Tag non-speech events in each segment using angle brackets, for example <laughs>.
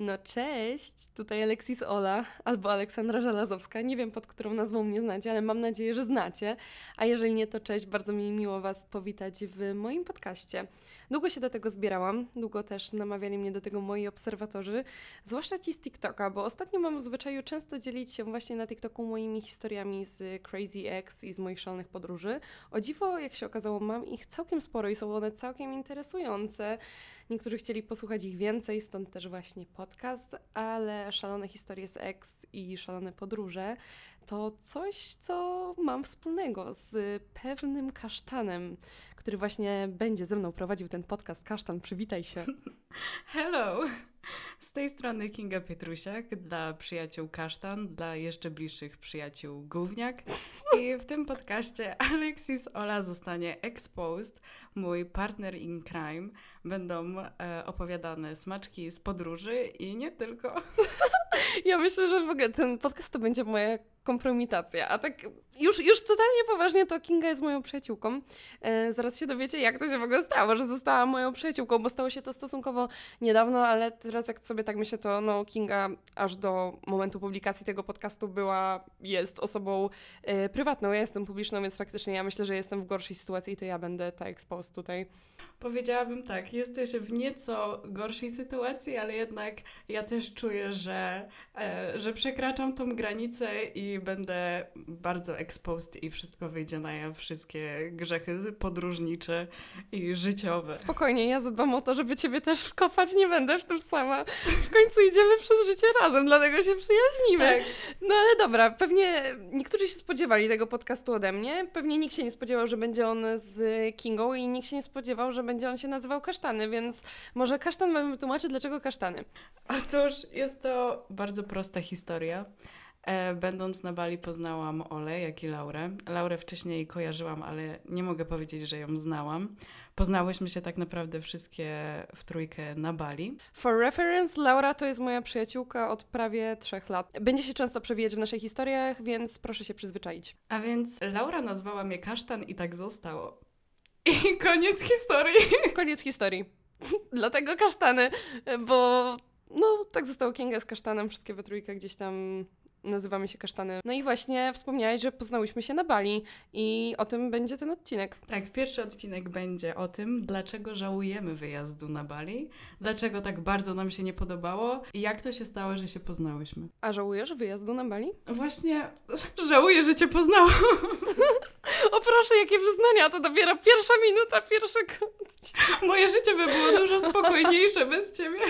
No cześć, tutaj Alexis Ola albo Aleksandra Żelazowska. Nie wiem pod którą nazwą mnie znacie, ale mam nadzieję, że znacie. A jeżeli nie, to cześć, bardzo mi miło Was powitać w moim podcaście. Długo się do tego zbierałam, długo też namawiali mnie do tego moi obserwatorzy, zwłaszcza ci z TikToka, bo ostatnio mam w zwyczaju często dzielić się właśnie na TikToku moimi historiami z Crazy X i z moich szalonych podróży. O dziwo, jak się okazało, mam ich całkiem sporo i są one całkiem interesujące. Niektórzy chcieli posłuchać ich więcej, stąd też właśnie podcast, ale szalone historie z X i szalone podróże to coś, co mam wspólnego z pewnym kasztanem, który właśnie będzie ze mną prowadził ten podcast. Kasztan, przywitaj się. <laughs> Hello! Z tej strony Kinga Pietrusiak, dla przyjaciół Kasztan, dla jeszcze bliższych przyjaciół Gówniak. I w tym podcaście Alexis Ola zostanie exposed, mój partner in crime. Będą e, opowiadane smaczki z podróży i nie tylko. <laughs> Ja myślę, że w ogóle ten podcast to będzie moja kompromitacja. A tak już, już totalnie poważnie to Kinga jest moją przyjaciółką. E, zaraz się dowiecie, jak to się w ogóle stało, że została moją przyjaciółką, bo stało się to stosunkowo niedawno, ale teraz jak sobie tak myślę, to no, Kinga aż do momentu publikacji tego podcastu była, jest osobą e, prywatną. Ja jestem publiczną, więc faktycznie ja myślę, że jestem w gorszej sytuacji i to ja będę ta exposed tutaj. Powiedziałabym tak, jesteś w nieco gorszej sytuacji, ale jednak ja też czuję, że, e, że przekraczam tą granicę i będę bardzo exposed i wszystko wyjdzie na jaw, wszystkie grzechy podróżnicze i życiowe. Spokojnie, ja zadbam o to, żeby ciebie też wkopać, nie będę w tym sama. W końcu idziemy przez życie razem, dlatego się przyjaźnimy. Tak. No ale dobra, pewnie niektórzy się spodziewali tego podcastu ode mnie, pewnie nikt się nie spodziewał, że będzie on z Kingą i nikt się nie spodziewał, że będzie on się nazywał Kasztany, więc może Kasztan wam wytłumaczy, dlaczego Kasztany. Otóż jest to bardzo prosta historia. E, będąc na Bali poznałam Ole, jak i Laurę. Laurę wcześniej kojarzyłam, ale nie mogę powiedzieć, że ją znałam. Poznałyśmy się tak naprawdę wszystkie w trójkę na Bali. For reference, Laura to jest moja przyjaciółka od prawie trzech lat. Będzie się często przewijać w naszych historiach, więc proszę się przyzwyczaić. A więc Laura nazwała mnie kasztan i tak zostało. I koniec historii. <laughs> Koniec historii. Dlatego kasztany, bo no tak zostało Kinga z kasztanem, wszystkie we trójkę gdzieś tam nazywamy się Kasztany. No i właśnie wspomniałeś, że poznałyśmy się na Bali i o tym będzie ten odcinek. Tak, pierwszy odcinek będzie o tym, dlaczego żałujemy wyjazdu na Bali, dlaczego tak bardzo nam się nie podobało i jak to się stało, że się poznałyśmy. A żałujesz wyjazdu na Bali? Właśnie <laughs> żałuję, że cię poznałam. <laughs> o proszę, jakie wyznania, to dopiero pierwsza minuta pierwszego odcinka. Moje życie by było dużo spokojniejsze bez ciebie.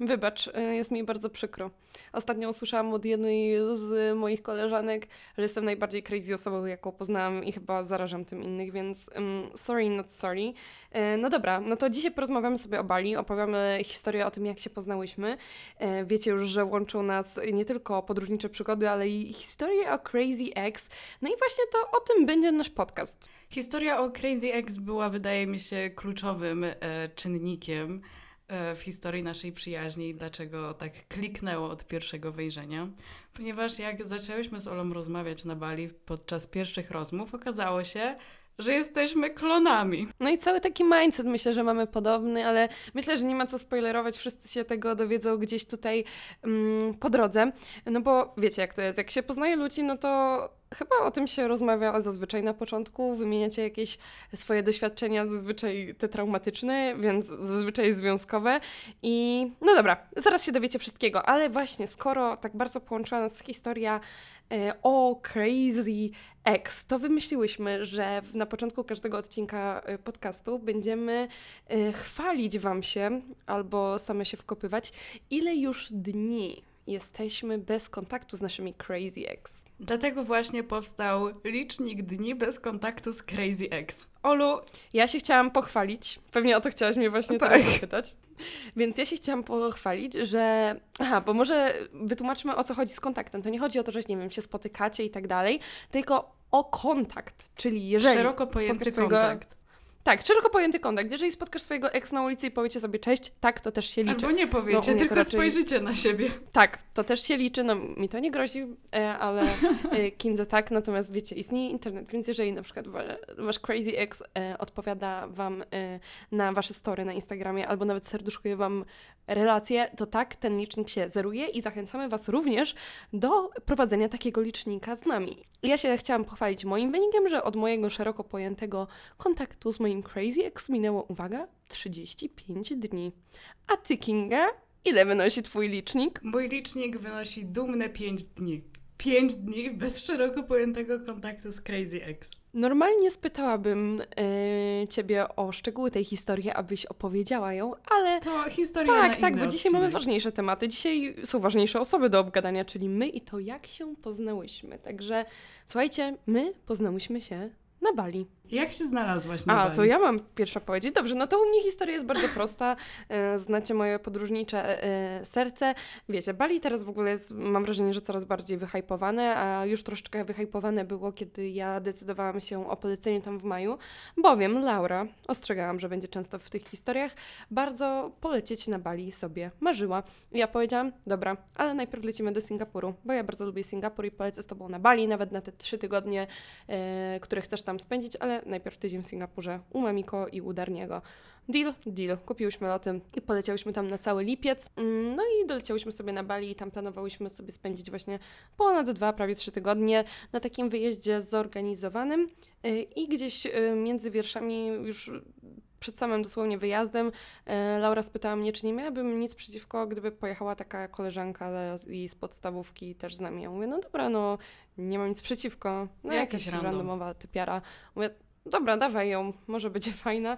Wybacz, y, jest mi bardzo przykro. Ostatnio usłyszałam od jednej z moich koleżanek, że jestem najbardziej crazy osobą, jaką poznałam i chyba zarażam tym innych, więc um, sorry, not sorry. E, no dobra, no to dzisiaj porozmawiamy sobie o Bali, opowiemy historię o tym, jak się poznałyśmy. E, wiecie już, że łączą nas nie tylko podróżnicze przygody, ale i historie o Crazy X. No i właśnie to o tym będzie nasz podcast. Historia o Crazy X była, wydaje mi się, kluczowym e, czynnikiem E, w historii naszej przyjaźni i dlaczego tak kliknęło od pierwszego wejrzenia. Ponieważ jak zaczęłyśmy z Olą rozmawiać na Bali podczas pierwszych rozmów, okazało się, że jesteśmy klonami. No i cały taki mindset myślę, że mamy podobny, ale myślę, że nie ma co spoilerować, wszyscy się tego dowiedzą gdzieś tutaj um, po drodze. No bo wiecie jak to jest, jak się poznaje ludzi, no to chyba o tym się rozmawia zazwyczaj na początku, wymieniacie jakieś swoje doświadczenia, zazwyczaj te traumatyczne, więc zazwyczaj związkowe. I no dobra, zaraz się dowiecie wszystkiego, ale właśnie skoro tak bardzo połączyła nas historia e, o Crazy X, to wymyśliłyśmy, że na początku każdego odcinka e, podcastu będziemy e, chwalić Wam się albo same się wkopywać, ile już dni jesteśmy bez kontaktu z naszymi Crazy X. Dlatego właśnie powstał licznik dni bez kontaktu z Crazy X. Olu, ja się chciałam pochwalić. Pewnie o to chciałaś mnie właśnie tak. teraz zapytać. Więc ja się chciałam pochwalić, że. Aha, bo może wytłumaczmy o co chodzi z kontaktem. To nie chodzi o to, że nie wiem, się spotykacie i tak dalej, tylko o kontakt. Czyli jeżeli. Szeroko pojęty swojego... kontakt. Tak, szeroko pojęty kontakt. Jeżeli spotkasz swojego ex na ulicy i powiecie sobie cześć, tak, to też się liczy. Albo nie powiecie, no, tylko raczej... spojrzycie na siebie. Tak, to też się liczy, no mi to nie grozi, e, ale e, <laughs> Kindze tak, natomiast wiecie, istnieje internet, więc jeżeli na przykład wasz Crazy Ex e, odpowiada wam na wasze story na Instagramie albo nawet serduszkuje wam relacje, to tak, ten licznik się zeruje i zachęcamy was również do prowadzenia takiego licznika z nami. Ja się chciałam pochwalić moim wynikiem, że od mojego szeroko pojętego kontaktu z moim Crazy Ex minęło, uwaga, 35 dni. A ty, Kinga, ile wynosi twój licznik? Mój licznik wynosi dumne 5 dni. 5 dni bez szeroko pojętego kontaktu z Crazy Ex. Normalnie spytałabym yy, ciebie o szczegóły tej historii, abyś opowiedziała ją, ale. To historia. Tak, tak, bo dzisiaj mamy ważniejsze tematy. Dzisiaj są ważniejsze osoby do obgadania, czyli my i to, jak się poznałyśmy. Także słuchajcie, my poznałyśmy się na Bali. Jak się znalazłaś na A, Bali? to ja mam pierwsza powiedzieć. Dobrze, no to u mnie historia jest bardzo prosta. E, znacie moje podróżnicze e, serce. Wiecie, Bali teraz w ogóle jest, mam wrażenie, że coraz bardziej wyhypowane, a już troszeczkę wyhypowane było, kiedy ja decydowałam się o poleceniu tam w maju, bowiem Laura, ostrzegałam, że będzie często w tych historiach, bardzo polecieć na Bali sobie marzyła. I ja powiedziałam, dobra, ale najpierw lecimy do Singapuru, bo ja bardzo lubię Singapur i polecę z Tobą na Bali, nawet na te trzy tygodnie, e, które chcesz tam spędzić, ale najpierw tydzień w Singapurze u Mamiko i u Darniego. Deal, deal. Kupiłyśmy loty i poleciałyśmy tam na cały lipiec. Mm, no i doleciałyśmy sobie na Bali i tam planowałyśmy sobie spędzić właśnie ponad dwa, prawie trzy tygodnie na takim wyjeździe zorganizowanym y, i gdzieś y, między wierszami już przed samym dosłownie wyjazdem y, Laura spytała mnie, czy nie miałabym nic przeciwko, gdyby pojechała taka koleżanka i z podstawówki też z nami. Ja mówię, no dobra, no nie mam nic przeciwko. No jakaś random. randomowa typiara. Mówię, dobra, dawaj ją, może będzie <laughs> fajna.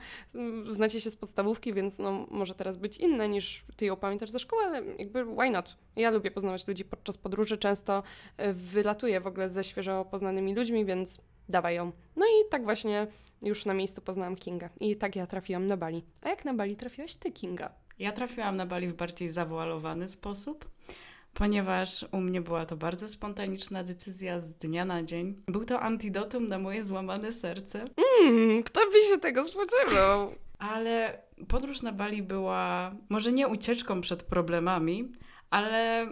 Znacie się z podstawówki, więc no, może teraz być inna niż ty ją pamiętasz ze szkoły, ale jakby why not? Ja lubię poznawać ludzi podczas podróży, często e, wylatuję w ogóle ze świeżo poznanymi ludźmi, więc dawaj ją. No i tak właśnie już na miejscu poznałam Kinga. I tak ja trafiłam na Bali. A jak na Bali trafiłaś ty, Kinga? Ja trafiłam na Bali w bardziej zawoalowany sposób ponieważ u mnie była to bardzo spontaniczna decyzja z dnia na dzień. Był to antidotum na moje złamane serce. Mmm, kto by się tego spodziewał? Ale podróż na Bali była może nie ucieczką przed problemami, ale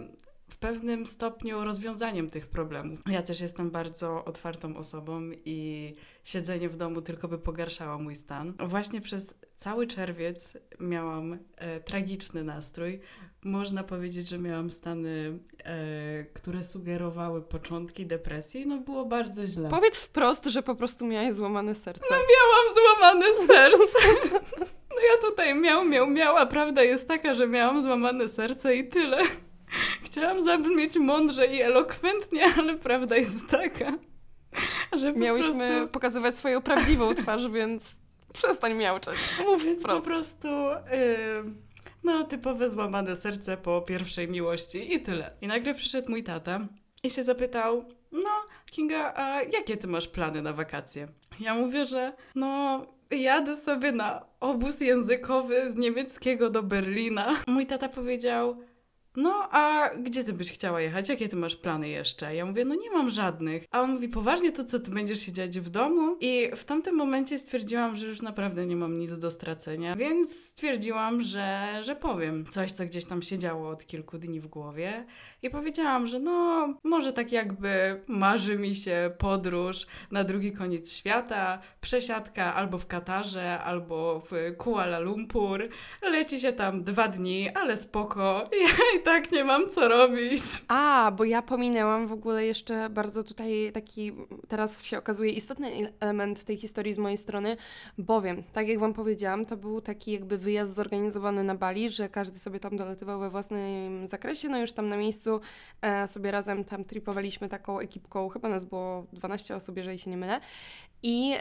pewnym stopniu rozwiązaniem tych problemów. Ja też jestem bardzo otwartą osobą i siedzenie w domu tylko by pogarszało mój stan. Właśnie przez cały czerwiec miałam e, tragiczny nastrój. Można powiedzieć, że miałam stany, e, które sugerowały początki depresji. No było bardzo źle. Powiedz wprost, że po prostu miałaś złamane serce. No miałam złamane serce. No ja tutaj miał, miał, miała. Prawda jest taka, że miałam złamane serce i tyle. Chciałam zabrzmieć mądrze i elokwentnie, ale prawda jest taka, że po Miałyśmy prostu... pokazywać swoją prawdziwą twarz, więc przestań miauczeć. Mów więc po prostu... Yy, no, typowe złamane serce po pierwszej miłości i tyle. I nagle przyszedł mój tata i się zapytał, no Kinga, a jakie ty masz plany na wakacje? Ja mówię, że no jadę sobie na obóz językowy z niemieckiego do Berlina. Mój tata powiedział, no a gdzie ty byś chciała jechać? Jakie ty masz plany jeszcze? Ja mówię, no nie mam żadnych. A on mówi, poważnie to co, ty będziesz siedzieć w domu? I w tamtym momencie stwierdziłam, że już naprawdę nie mam nic do stracenia, więc stwierdziłam, że, że powiem coś, co gdzieś tam się działo od kilku dni w głowie. I powiedziałam, że no, może tak jakby marzy mi się podróż na drugi koniec świata, przesiadka albo w Katarze, albo w Kuala Lumpur. Leci się tam dwa dni, ale spoko. <laughs> Ja i tak nie mam co robić. A, bo ja pominęłam w ogóle jeszcze bardzo tutaj taki, teraz się okazuje istotny element tej historii z mojej strony, bowiem, tak jak Wam powiedziałam, to był taki jakby wyjazd zorganizowany na Bali, że każdy sobie tam doletywał we własnym zakresie, no już tam na miejscu e, sobie razem tam tripowaliśmy taką ekipką, chyba nas było 12 osób, jeżeli się nie mylę. I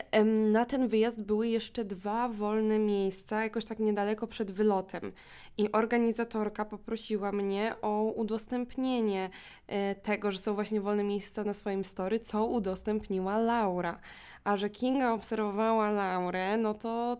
na ten wyjazd były jeszcze dwa wolne miejsca, jakoś tak niedaleko przed wylotem. I organizatorka poprosiła mnie o udostępnienie e, tego, że są właśnie wolne miejsca na swoim story, co udostępniła Laura. A że Kinga obserwowała Laurę, no to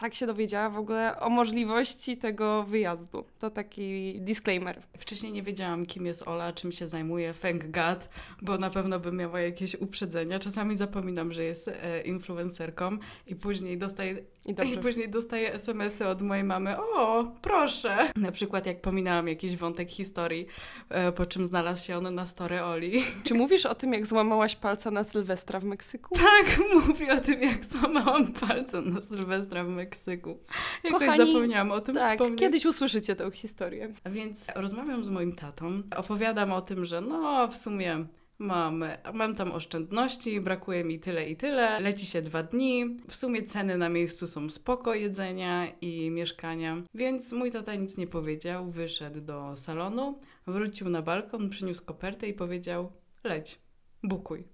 tak się dowiedziała w ogóle o możliwości tego wyjazdu. To taki disclaimer. Wcześniej nie wiedziałam, kim jest Ola, czym się zajmuje, thank God, bo na pewno bym miała jakieś uprzedzenia. Czasami zapominam, że jest e, influencerką i później dostaję I I później dostaję SMS-y od mojej mamy, o, proszę. Na przykład jak pominęłam jakiś wątek historii, e, po czym znalazł się on na story Oli. <laughs> Czy mówisz o tym, jak złamałaś palca na Sylwestra w Meksyku? Tak, <laughs> mówi o tym, jak złamałam palce na Sylwestra w Meksyku. Jakoś Kochani, zapomniałam o tym Tak, wspomnieć. kiedyś usłyszycie tę historię. A Więc rozmawiam z moim tatą, opowiadam o tym, że no w sumie mam, mam tam oszczędności, brakuje mi tyle i tyle, leci się dwa dni, w sumie ceny na miejscu są spoko jedzenia i mieszkania, więc mój tata nic nie powiedział, wyszedł do salonu, wrócił na balkon, przyniósł kopertę i powiedział leć, bukuj.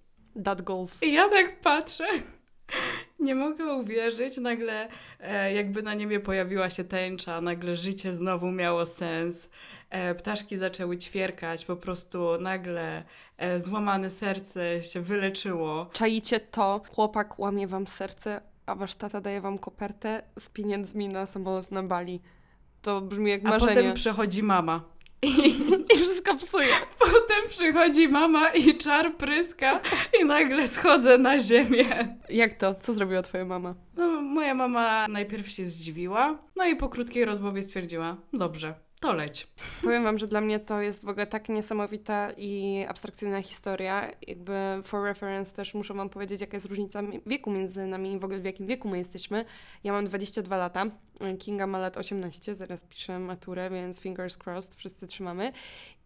That goals. I ja tak patrzę. <laughs> Nie mogę uwierzyć, nagle e, jakby na niebie pojawiła się tęcza, nagle życie znowu miało sens. E, ptaszki zaczęły ćwierkać, po prostu nagle e, złamane serce się wyleczyło. Czaicie to, chłopak łamie wam serce, a wasz tata daje wam kopertę z pieniędzmi na samolot na Bali. To brzmi jak A marzenie. potem przychodzi mama. I <laughs> I wszystko psuje. potem przychodzi mama i czar pryska i nagle schodzę na ziemię. Jak to? Co zrobiła twoja mama? No, moja mama najpierw się zdziwiła, no i po krótkiej rozmowie stwierdziła, dobrze, Powiem wam, że dla mnie to jest w ogóle tak niesamowita i abstrakcyjna historia. Jakby for reference też muszę wam powiedzieć, jaka jest różnica wieku między nami i w ogóle w jakim wieku my jesteśmy. Ja mam 22 lata, Kinga ma lat 18, zaraz piszę maturę, więc fingers crossed, wszyscy trzymamy.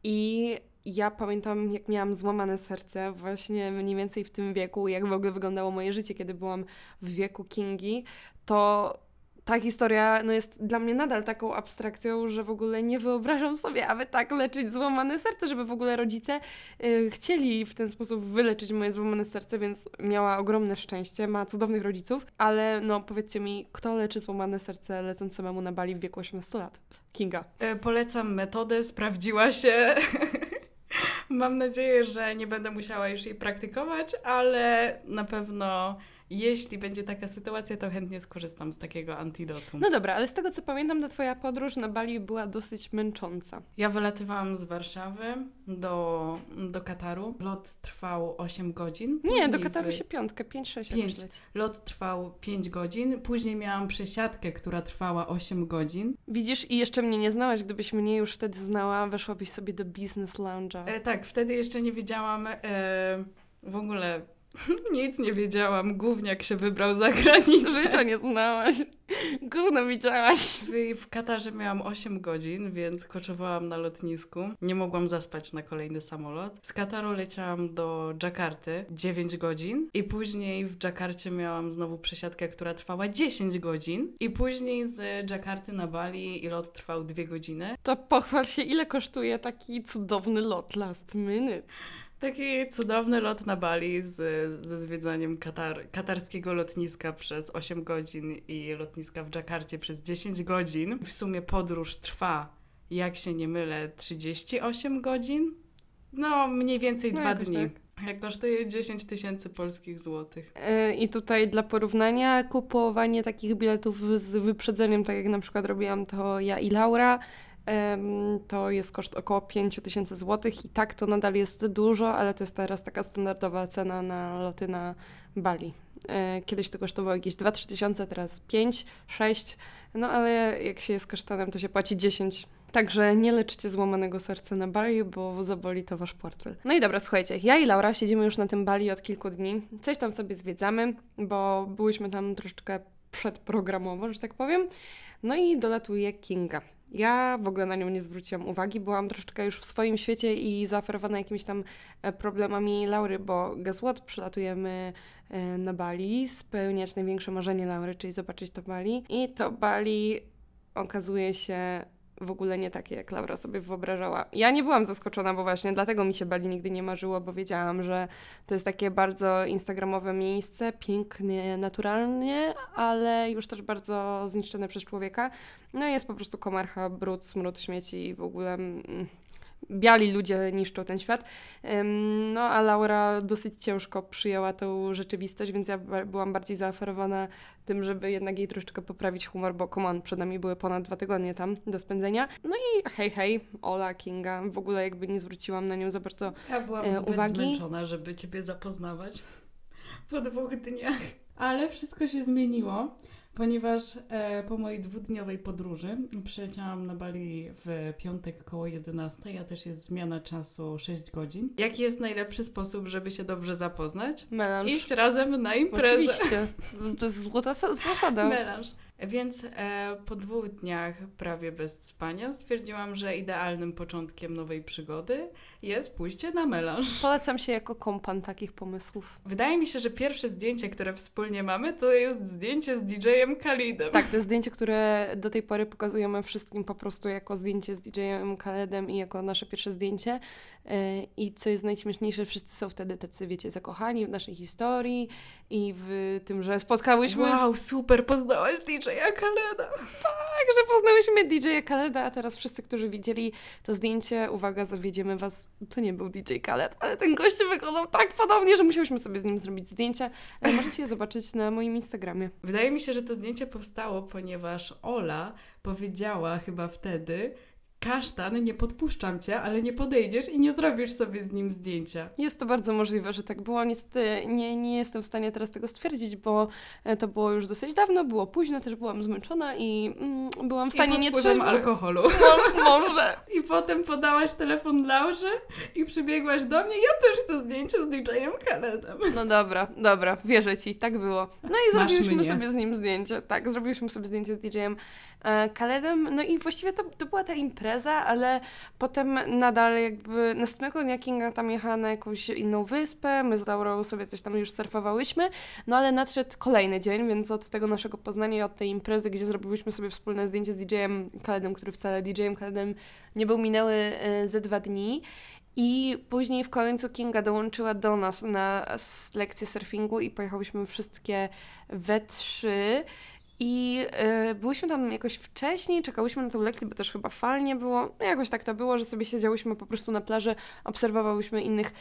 I ja pamiętam, jak miałam złamane serce właśnie mniej więcej w tym wieku, jak w ogóle wyglądało moje życie, kiedy byłam w wieku Kingi, to ta historia no, jest dla mnie nadal taką abstrakcją, że w ogóle nie wyobrażam sobie, aby tak leczyć złamane serce, żeby w ogóle rodzice y, chcieli w ten sposób wyleczyć moje złamane serce, więc miała ogromne szczęście, ma cudownych rodziców, ale no powiedzcie mi, kto leczy złamane serce lecąc samemu na Bali w wieku 18 lat? Kinga. E, Polecam metodę, sprawdziła się. <laughs> Mam nadzieję, że nie będę musiała już jej praktykować, ale na pewno jeśli będzie taka sytuacja, to chętnie skorzystam z takiego antidotum. No dobra, ale z tego co pamiętam, to twoja podróż na Bali była dosyć męcząca. Ja wylatywałam z Warszawy do, do Kataru. Lot trwał 8 godzin. Nie, do Kataru wy- się piątkę, 5-6 Pięć. jakoś leci. Lot trwał 5 godzin. Później miałam przesiadkę, która trwała 8 godzin. Widzisz, i jeszcze mnie nie znałaś, gdybyś mnie już wtedy znała, weszłabyś sobie do business lounge'a. E, tak, wtedy jeszcze nie wiedziałam e, w ogóle. <laughs> Nic nie wiedziałam. Gówniak się wybrał za granicę. Życia nie znałaś. Gówno widziałaś. W, Katarze miałam 8 godzin, więc koczowałam na lotnisku. Nie mogłam zaspać na kolejny samolot. Z Kataru leciałam do Dżakarty 9 godzin i później w Dżakarcie miałam znowu przesiadkę, która trwała 10 godzin i później z Dżakarty na Bali i lot trwał 2 godziny. To pochwal się, ile kosztuje taki cudowny lot last minute. Taki cudowny lot na Bali z, ze zwiedzaniem Katar, katarskiego lotniska przez 8 godzin i lotniska w Dżakarcie przez 10 godzin. W sumie podróż trwa, jak się nie mylę, 38 godzin. No, mniej więcej No, dwa dni. tak. Jak kosztuje 10 tysięcy polskich złotych. Yy, I tutaj dla porównania kupowanie takich biletów z wyprzedzeniem, tak jak na przykład robiłam to ja i Laura, to jest koszt około 5 tysięcy złotych i tak to nadal jest dużo, ale to jest teraz taka standardowa cena na loty na Bali. E, Kiedyś to kosztowało jakieś 2-3 tysiące, teraz 5, 6, no ale jak się jest kasztanem, to się płaci 10. Także nie leczcie złamanego serca na Bali, bo zaboli to wasz portfel. No i dobra, słuchajcie, ja i Laura siedzimy już na tym Bali od kilku dni. Coś tam sobie zwiedzamy, bo byłyśmy tam troszeczkę przedprogramowo, że tak powiem. No i dolatuje Kinga. Ja w ogóle na nią nie zwróciłam uwagi, byłam troszeczkę już w swoim świecie i zaoferowana jakimiś tam e, problemami Laury, bo guess what? Przylatujemy e, na Bali, spełniać największe marzenie Laury, czyli zobaczyć to Bali. I to Bali okazuje się w ogóle nie takie, jak Laura sobie wyobrażała. Ja nie byłam zaskoczona, bo właśnie dlatego mi się Bali nigdy nie marzyło, bo wiedziałam, że to jest takie bardzo instagramowe miejsce, pięknie, naturalnie, ale już też bardzo zniszczone przez człowieka. No i jest po prostu komarcha, brud, smród, śmieci i w ogóle... Mm, biali ludzie niszczą ten świat. No a Laura dosyć ciężko przyjęła tą rzeczywistość, więc ja byłam bardziej zaoferowana tym, żeby jednak jej troszeczkę poprawić humor, bo come on, przed nami były ponad dwa tygodnie tam do spędzenia. No i hej, hej, Ola, Kinga, w ogóle jakby nie zwróciłam na nią za bardzo Ja byłam E, zbyt uwagi? zmęczona, żeby Ciebie zapoznawać po dwóch dniach. Ale wszystko się zmieniło, ponieważ e, po mojej dwudniowej podróży przyleciałam na Bali w piątek koło 11, a też jest zmiana czasu 6 godzin. Jaki jest najlepszy sposób, żeby się dobrze zapoznać? Melanż. Iść razem na imprezę. Oczywiście. To jest złota sa- zasada. Melanż. Więc e, po dwóch dniach prawie bez spania stwierdziłam, że idealnym początkiem nowej przygody jest pójście na melanż. Polecam się jako kompan takich pomysłów. Wydaje mi się, że pierwsze zdjęcie, które wspólnie mamy, to jest zdjęcie z DJ-em Khalidem. Tak, to jest zdjęcie, które do tej pory pokazujemy wszystkim po prostu jako zdjęcie z DJ-em Khaledem i jako nasze pierwsze zdjęcie. Yy, I co jest najśmieszniejsze, wszyscy są wtedy tacy, wiecie, zakochani w naszej historii i w tym, że spotkałyśmy... Wow, super, poznałaś DJ-a Khaleda. Tak, że poznałyśmy DJ-a Khaleda, a teraz wszyscy, którzy widzieli to zdjęcie, uwaga, zawiedziemy was, to nie był DJ Khaled, ale ten gość wyglądał tak podobnie, że musiałyśmy sobie z nim zrobić zdjęcie. Ale możecie je zobaczyć na moim Instagramie. Wydaje mi się, że to zdjęcie powstało, ponieważ Ola powiedziała chyba wtedy, kasztan, nie podpuszczam cię, ale nie podejdziesz i nie zrobisz sobie z nim zdjęcia. Jest to bardzo możliwe, że tak było. Niestety nie, nie jestem w stanie teraz tego stwierdzić, bo e, to było już dosyć dawno, było późno, też byłam zmęczona i mm, byłam w stanie I nie trzeźwej. alkoholu. Mo- <laughs> może. I potem podałaś telefon Laurze i przybiegłaś do mnie. Ja też chcę zdjęcie z DJ-em Khaledem. No dobra, dobra, wierzę ci, tak było. No i Masz zrobiliśmy mnie. sobie z nim zdjęcie. Tak, zrobiliśmy sobie zdjęcie z DJ-em e, Khaledem. No i właściwie to, to była ta impreza, ale potem nadal jakby następnego dnia Kinga tam jechała na jakąś inną wyspę, my z Laurą sobie coś tam już surfowałyśmy, no ale nadszedł kolejny dzień, więc od tego naszego poznania i od tej imprezy, gdzie zrobiłyśmy sobie wspólne zdjęcie z DJ-em Khaledem, który wcale DJ-em Khaledem nie był, minęły e, ze dwa dni. I później w końcu Kinga dołączyła do nas na lekcję surfingu i pojechałyśmy wszystkie we trzy. I y, byłyśmy tam jakoś wcześniej, czekałyśmy na tę lekcję, bo też chyba fal nie było. No jakoś tak to było, że sobie siedziałyśmy po prostu na plaży, obserwowałyśmy innych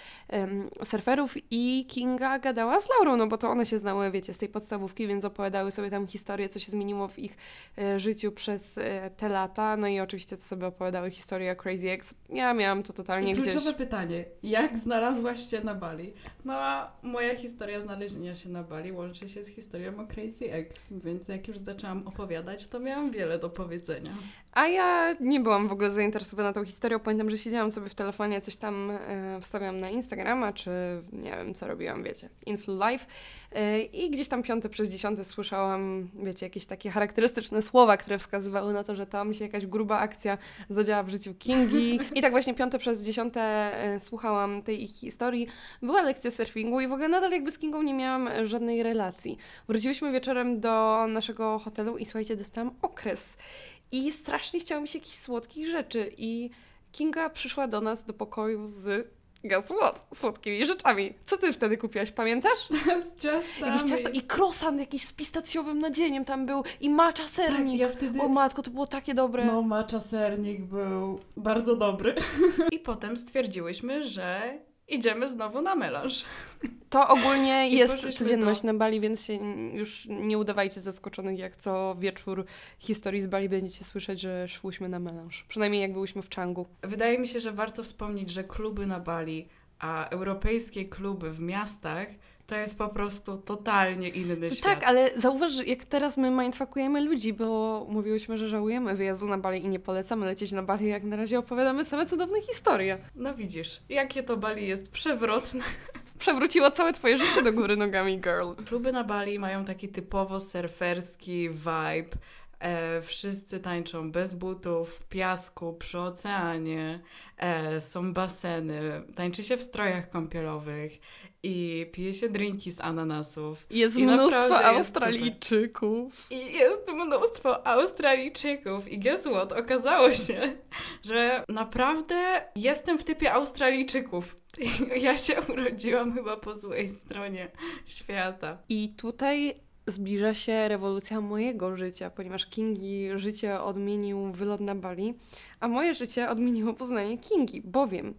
surferów i Kinga gadała z Laurą, no bo to one się znały, wiecie, z tej podstawówki, więc opowiadały sobie tam historię, co się zmieniło w ich e, życiu przez e, te lata. No i oczywiście to sobie opowiadały historię Crazy Ex. Ja miałam to totalnie I gdzieś... kluczowe pytanie. Jak znalazłaś się na Bali? No a moja historia znalezienia się na Bali łączy się z historią o Crazy Ex, więc jak już zaczęłam opowiadać, to miałam wiele do powiedzenia. A ja nie byłam w ogóle zainteresowana tą historią. Pamiętam, że siedziałam sobie w telefonie, coś tam e, wstawiam na Instagrama, czy nie wiem, co robiłam, wiecie, Influ Live. E, I gdzieś tam piąte przez dziesiąte słyszałam, wiecie, jakieś takie charakterystyczne słowa, które wskazywały na to, że tam się jakaś gruba akcja zadziała w życiu Kingi. I tak właśnie piąte przez dziesiąte e, słuchałam tej ich historii. Była lekcja surfingu i w ogóle nadal jakby z Kingą nie miałam e, żadnej relacji. Wróciłyśmy wieczorem do naszego hotelu i słuchajcie, dostałam okres. I strasznie chciało mi się jakichś słodkich rzeczy. I Kinga przyszła do nas do pokoju z guess what? Słodkimi rzeczami. Co ty wtedy kupiłaś, pamiętasz? <laughs> z ciastami. Jakieś ciasto i croissant jakiś z pistacjowym nadzieniem tam był i macza Tak, sernik. ja wtedy... O matko, to było takie dobre. No, macza sernik był bardzo dobry. I potem stwierdziłyśmy, że idziemy znowu na melanż. To ogólnie <laughs> jest codzienność do- na Bali, więc się już nie udawajcie zaskoczonych, jak co wieczór historii z Bali będziecie słyszeć, że szłyśmy na melanż. Przynajmniej jak byłyśmy w Changu. Wydaje mi się, że warto wspomnieć, że kluby na Bali, a europejskie kluby w miastach to jest po prostu totalnie inny świat. Tak, ale zauważ, jak teraz my mindfuckujemy ludzi, bo mówiłyśmy, że żałujemy wyjazdu na Bali i nie polecamy lecieć na Bali, jak na razie opowiadamy same cudowne historie. No widzisz, jakie to Bali jest przewrotne. <laughs> Przewróciło całe twoje życie do góry nogami, girl. Kluby na Bali mają taki typowo surferski vibe. E, wszyscy tańczą bez butów, w piasku, przy oceanie. E, są baseny, tańczy się w strojach kąpielowych i pije się drinki z ananasów. Jest I mnóstwo naprawdę jest Australijczyków. I jest mnóstwo Australijczyków. I guess what? Okazało się, że naprawdę jestem w typie Australijczyków. <laughs> Ja się urodziłam chyba po złej stronie świata. I tutaj zbliża się rewolucja mojego życia, ponieważ Kingi życie odmienił wylot na Bali, a moje życie odmieniło poznanie Kingi, bowiem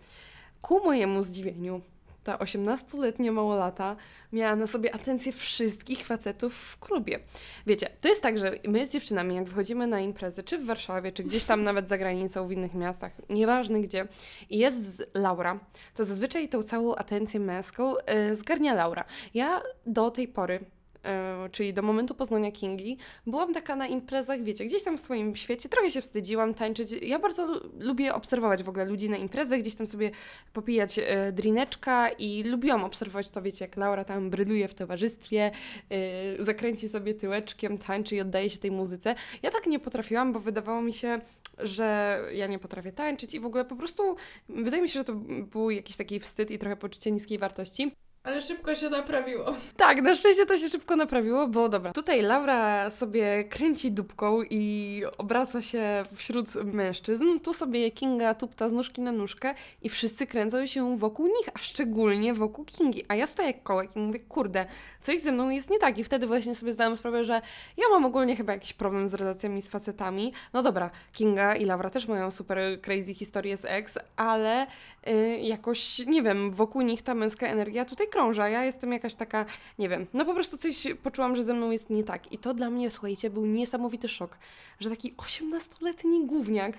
ku mojemu zdziwieniu ta 18-letnia małolata miała na sobie atencję wszystkich facetów w klubie. Wiecie, to jest tak, że my z dziewczynami, jak wychodzimy na imprezy, czy w Warszawie, czy gdzieś tam nawet za granicą, w innych miastach, nieważne gdzie, i jest Laura, to zazwyczaj tą całą atencję męską y, zgarnia Laura. Ja do tej pory czyli do momentu poznania Kingi, byłam taka na imprezach, wiecie, gdzieś tam w swoim świecie, trochę się wstydziłam tańczyć. Ja bardzo lu- lubię obserwować w ogóle ludzi na imprezach, gdzieś tam sobie popijać e, drineczka i lubiłam obserwować to, wiecie, jak Laura tam bryluje w towarzystwie, e, zakręci sobie tyłeczkiem, tańczy i oddaje się tej muzyce. Ja tak nie potrafiłam, bo wydawało mi się, że ja nie potrafię tańczyć i w ogóle po prostu wydaje mi się, że to był jakiś taki wstyd i trochę poczucie niskiej wartości. Ale szybko się naprawiło. Tak, na szczęście to się szybko naprawiło, bo dobra. Tutaj Laura sobie kręci dupką i obraca się wśród mężczyzn. Tu sobie Kinga tupta z nóżki na nóżkę i wszyscy kręcą się wokół nich, a szczególnie wokół Kingi. A ja stoję jak kołek i mówię, kurde, coś ze mną jest nie tak. I wtedy właśnie sobie zdałam sprawę, że ja mam ogólnie chyba jakiś problem z relacjami z facetami. No dobra, Kinga i Laura też mają super crazy historię z ex, ale y, jakoś, nie wiem, wokół nich ta męska energia tutaj krąża. Ja jestem jakaś taka, nie wiem, no po prostu coś poczułam, że ze mną jest nie tak. I to dla mnie, słuchajcie, był niesamowity szok, że taki 18-letni gówniak,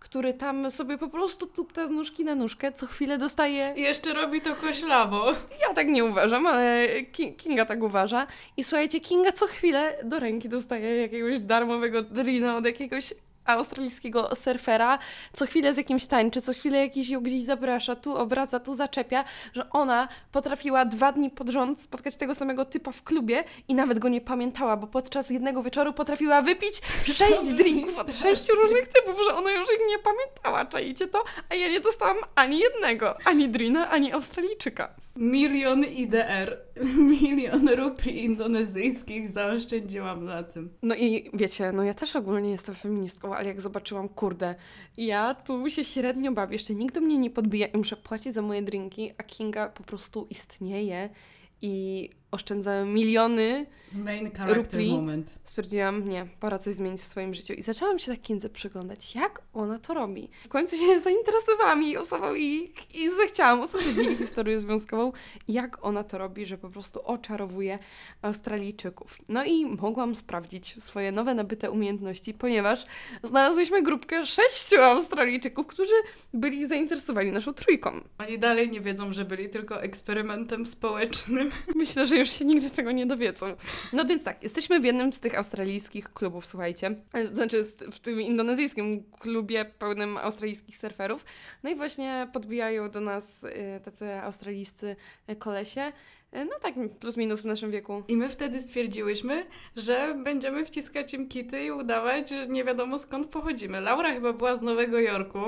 który tam sobie po prostu tupta z nóżki na nóżkę, co chwilę dostaje... Jeszcze robi to koślawo. Ja tak nie uważam, ale Ki- Kinga tak uważa. I słuchajcie, Kinga co chwilę do ręki dostaje jakiegoś darmowego drina od jakiegoś australijskiego surfera, co chwilę z jakimś tańczy, co chwilę jakiś ją gdzieś zaprasza, tu obraca, tu zaczepia, że ona potrafiła dwa dni pod rząd spotkać tego samego typa w klubie i nawet go nie pamiętała, bo podczas jednego wieczoru potrafiła wypić sześć drinków od sześciu różnych typów, że ona już ich nie pamiętała, czajcie to? A ja nie dostałam ani jednego, ani drina, ani Australijczyka. Milion IDR, <laughs> milion rupii indonezyjskich zaoszczędziłam na tym. No i wiecie, no ja też ogólnie jestem feministką, ale jak zobaczyłam, kurde, ja tu się średnio bawię, jeszcze nikt do mnie nie podbija i muszę płacić za moje drinki, a Kinga po prostu istnieje i oszczędza miliony. Main character Rupli. moment. Stwierdziłam, nie, pora coś zmienić w swoim życiu. I zaczęłam się tak Kindze przyglądać, jak ona to robi. W końcu się <laughs> zainteresowałam jej osobą i, i zechciałam usłyszeć jej historię związkową, jak ona to robi, że po prostu oczarowuje Australijczyków. No i mogłam sprawdzić swoje nowe nabyte umiejętności, ponieważ znalazłyśmy grupkę sześciu Australijczyków, którzy byli zainteresowani naszą trójką. Oni dalej nie wiedzą, że byli tylko eksperymentem społecznym. Myślę, że już się nigdy tego nie dowiedzą. No więc tak, jesteśmy w jednym z tych australijskich klubów, słuchajcie. To Znaczy w tym indonezyjskim klubie pełnym australijskich surferów. No i właśnie podbijają do nas y, tacy australijscy y, kolesie. No tak plus minus w naszym wieku. I my wtedy stwierdziłyśmy, że będziemy wciskać im kity i udawać, że nie wiadomo skąd pochodzimy. Laura chyba była z Nowego Jorku.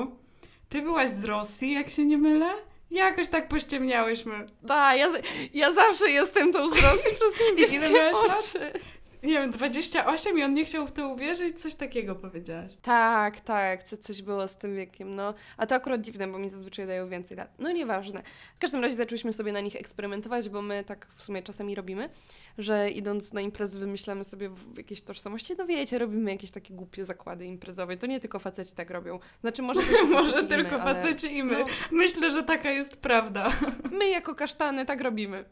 Ty byłaś z Rosji, jak się nie mylę? Jakoś tak pościemniałyśmy. Da, ja, z- ja zawsze jestem tą z Rosji przez <laughs> niebieskie miałaś lat? Nie wiem, 28 i on nie chciał w to uwierzyć, coś takiego powiedziałaś. Tak, tak, co, coś było z tym wiekiem, no. A to akurat dziwne, bo mi zazwyczaj dają więcej lat. No nieważne. W każdym razie zaczęliśmy sobie na nich eksperymentować, bo my tak w sumie czasami robimy, że idąc na imprezy wymyślamy sobie jakieś tożsamości. No wiecie, robimy jakieś takie głupie zakłady imprezowe. To nie tylko faceci tak robią. Znaczy może <laughs> tylko Może i my, tylko ale faceci i my. no. Myślę, że taka jest prawda. My jako kasztany tak robimy.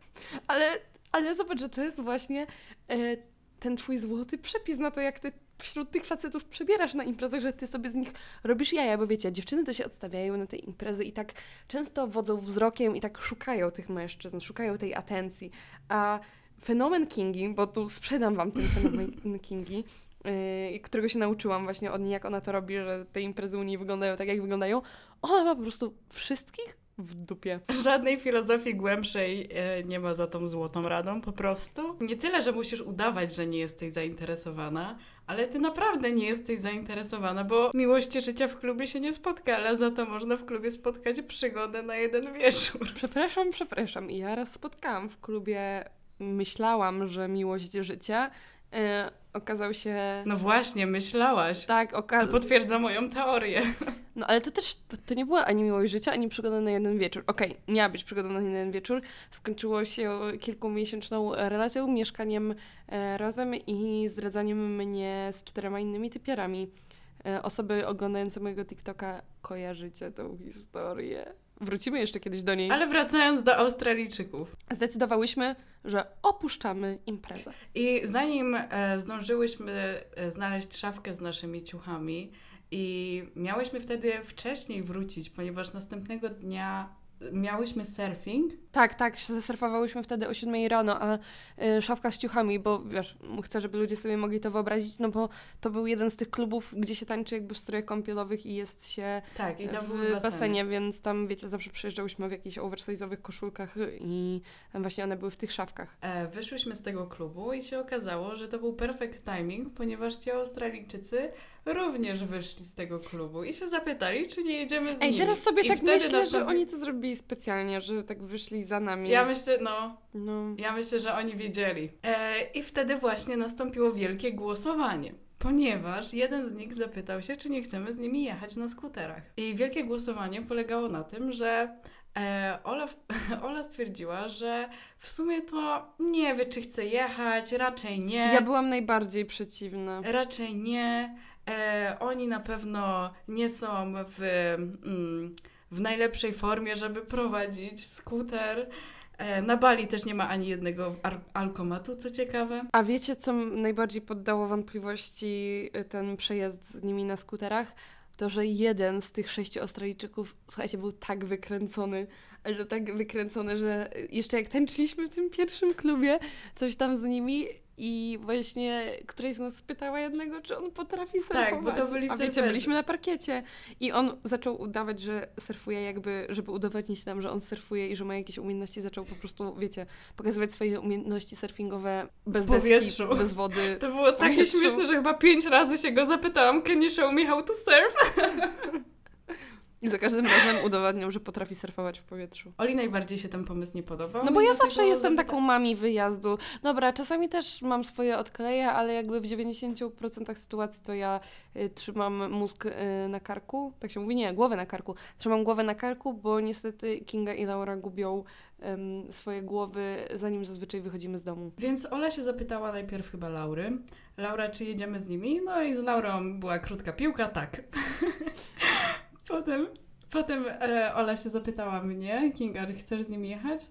Ale, ale zobacz, że to jest właśnie e, ten twój złoty przepis na to, jak ty wśród tych facetów przebierasz na imprezach, że ty sobie z nich robisz jaja, bo wiecie, dziewczyny to się odstawiają na te imprezy i tak często wodzą wzrokiem i tak szukają tych mężczyzn, szukają tej atencji. A fenomen Kingi, bo tu sprzedam wam ten fenomen <laughs> Kingi, yy, którego się nauczyłam właśnie od niej, jak ona to robi, że te imprezy u niej wyglądają tak, jak wyglądają. Ona ma po prostu wszystkich w dupie. Żadnej filozofii głębszej e, nie ma za tą złotą radą, po prostu. Nie tyle, że musisz udawać, że nie jesteś zainteresowana, ale ty naprawdę nie jesteś zainteresowana, bo miłości życia w klubie się nie spotka, ale za to można w klubie spotkać przygodę na jeden wieczór. Przepraszam, przepraszam. Ja raz spotkałam w klubie, myślałam, że miłość życia. E, okazał się. No właśnie, myślałaś. Tak, To okazał. potwierdza moją teorię. No ale to też to, to nie była ani miłość życia, ani przygoda na jeden wieczór. Okej, miała być przygoda na jeden wieczór. Skończyło się kilkumiesięczną relacją, mieszkaniem e, razem i zdradzaniem mnie z czterema innymi typiarami. E, osoby oglądające mojego TikToka kojarzycie tą historię. Wrócimy jeszcze kiedyś do niej. Ale wracając do Australijczyków. Zdecydowałyśmy, że opuszczamy imprezę. I zanim e, zdążyłyśmy e, znaleźć szafkę z naszymi ciuchami i miałyśmy wtedy wcześniej wrócić, ponieważ następnego dnia miałyśmy surfing. Tak, tak, surfowałyśmy wtedy o 7 rano, a y, szafka z ciuchami, bo wiesz, chcę, żeby ludzie sobie mogli to wyobrazić, no bo to był jeden z tych klubów, gdzie się tańczy jakby w strojach kąpielowych i jest się tak, i tam w basenie. basenie, więc tam, wiecie, zawsze przyjeżdżałyśmy w jakichś oversize'owych koszulkach i właśnie one były w tych szafkach. E, wyszłyśmy z tego klubu i się okazało, że to był perfect timing, ponieważ ci Australijczycy również wyszli z tego klubu i się zapytali, czy nie jedziemy z Ej, nimi. teraz sobie I tak myślę, że oni to zrobili specjalnie, że tak wyszli za nami. Ja myślę, no, No. ja myślę, że oni wiedzieli. E, I wtedy właśnie nastąpiło wielkie głosowanie. Ponieważ jeden z nich zapytał się, czy nie chcemy z nimi jechać na skuterach. I wielkie głosowanie polegało na tym, że e, Ola, <laughs> Ola stwierdziła, że w sumie to nie wie, czy chce jechać, raczej nie. Ja byłam najbardziej przeciwna. Raczej nie. E, oni na pewno nie są w, mm, w najlepszej formie, żeby prowadzić skuter. E, na Bali też nie ma ani jednego alkomatu, co ciekawe. A wiecie, co najbardziej poddało wątpliwości y, ten przejazd z nimi na skuterach? To, że jeden z tych sześciu Australijczyków, słuchajcie, był tak wykręcony, że tak wykręcony, że jeszcze jak tańczyliśmy w tym pierwszym klubie, coś tam z nimi i właśnie któraś z nas spytała jednego, czy on potrafi surfować. Tak, bo to byli A wiecie, byliśmy na parkiecie i on zaczął udawać, że surfuje jakby, żeby udowodnić nam, że on surfuje i że ma jakieś umiejętności, zaczął po prostu, wiecie, pokazywać swoje umiejętności surfingowe bez deski, bez wody. <laughs> To było takie śmieszne, że chyba pięć razy się go zapytałam, can you show me how to surf? <laughs> I za każdym razem udowadniał, że potrafi surfować w powietrzu. Oli najbardziej się ten pomysł nie podobał. No bo i ja zawsze jestem zapyta- taką mami wyjazdu. Dobra, czasami też mam swoje odkleje, ale jakby w 90% sytuacji to ja y, trzymam mózg y, na karku. Tak się mówi? Nie, głowę na karku. Trzymam głowę na karku, bo niestety Kinga i Laura gubią ym, swoje głowy, zanim zazwyczaj wychodzimy z domu. Więc Ola się zapytała najpierw chyba Laury. Laura, czy jedziemy z nimi? No i z Laurą była krótka piłka, tak. <laughs> potem potem e, Ola się zapytała mnie, Kinga, chcesz z nimi jechać?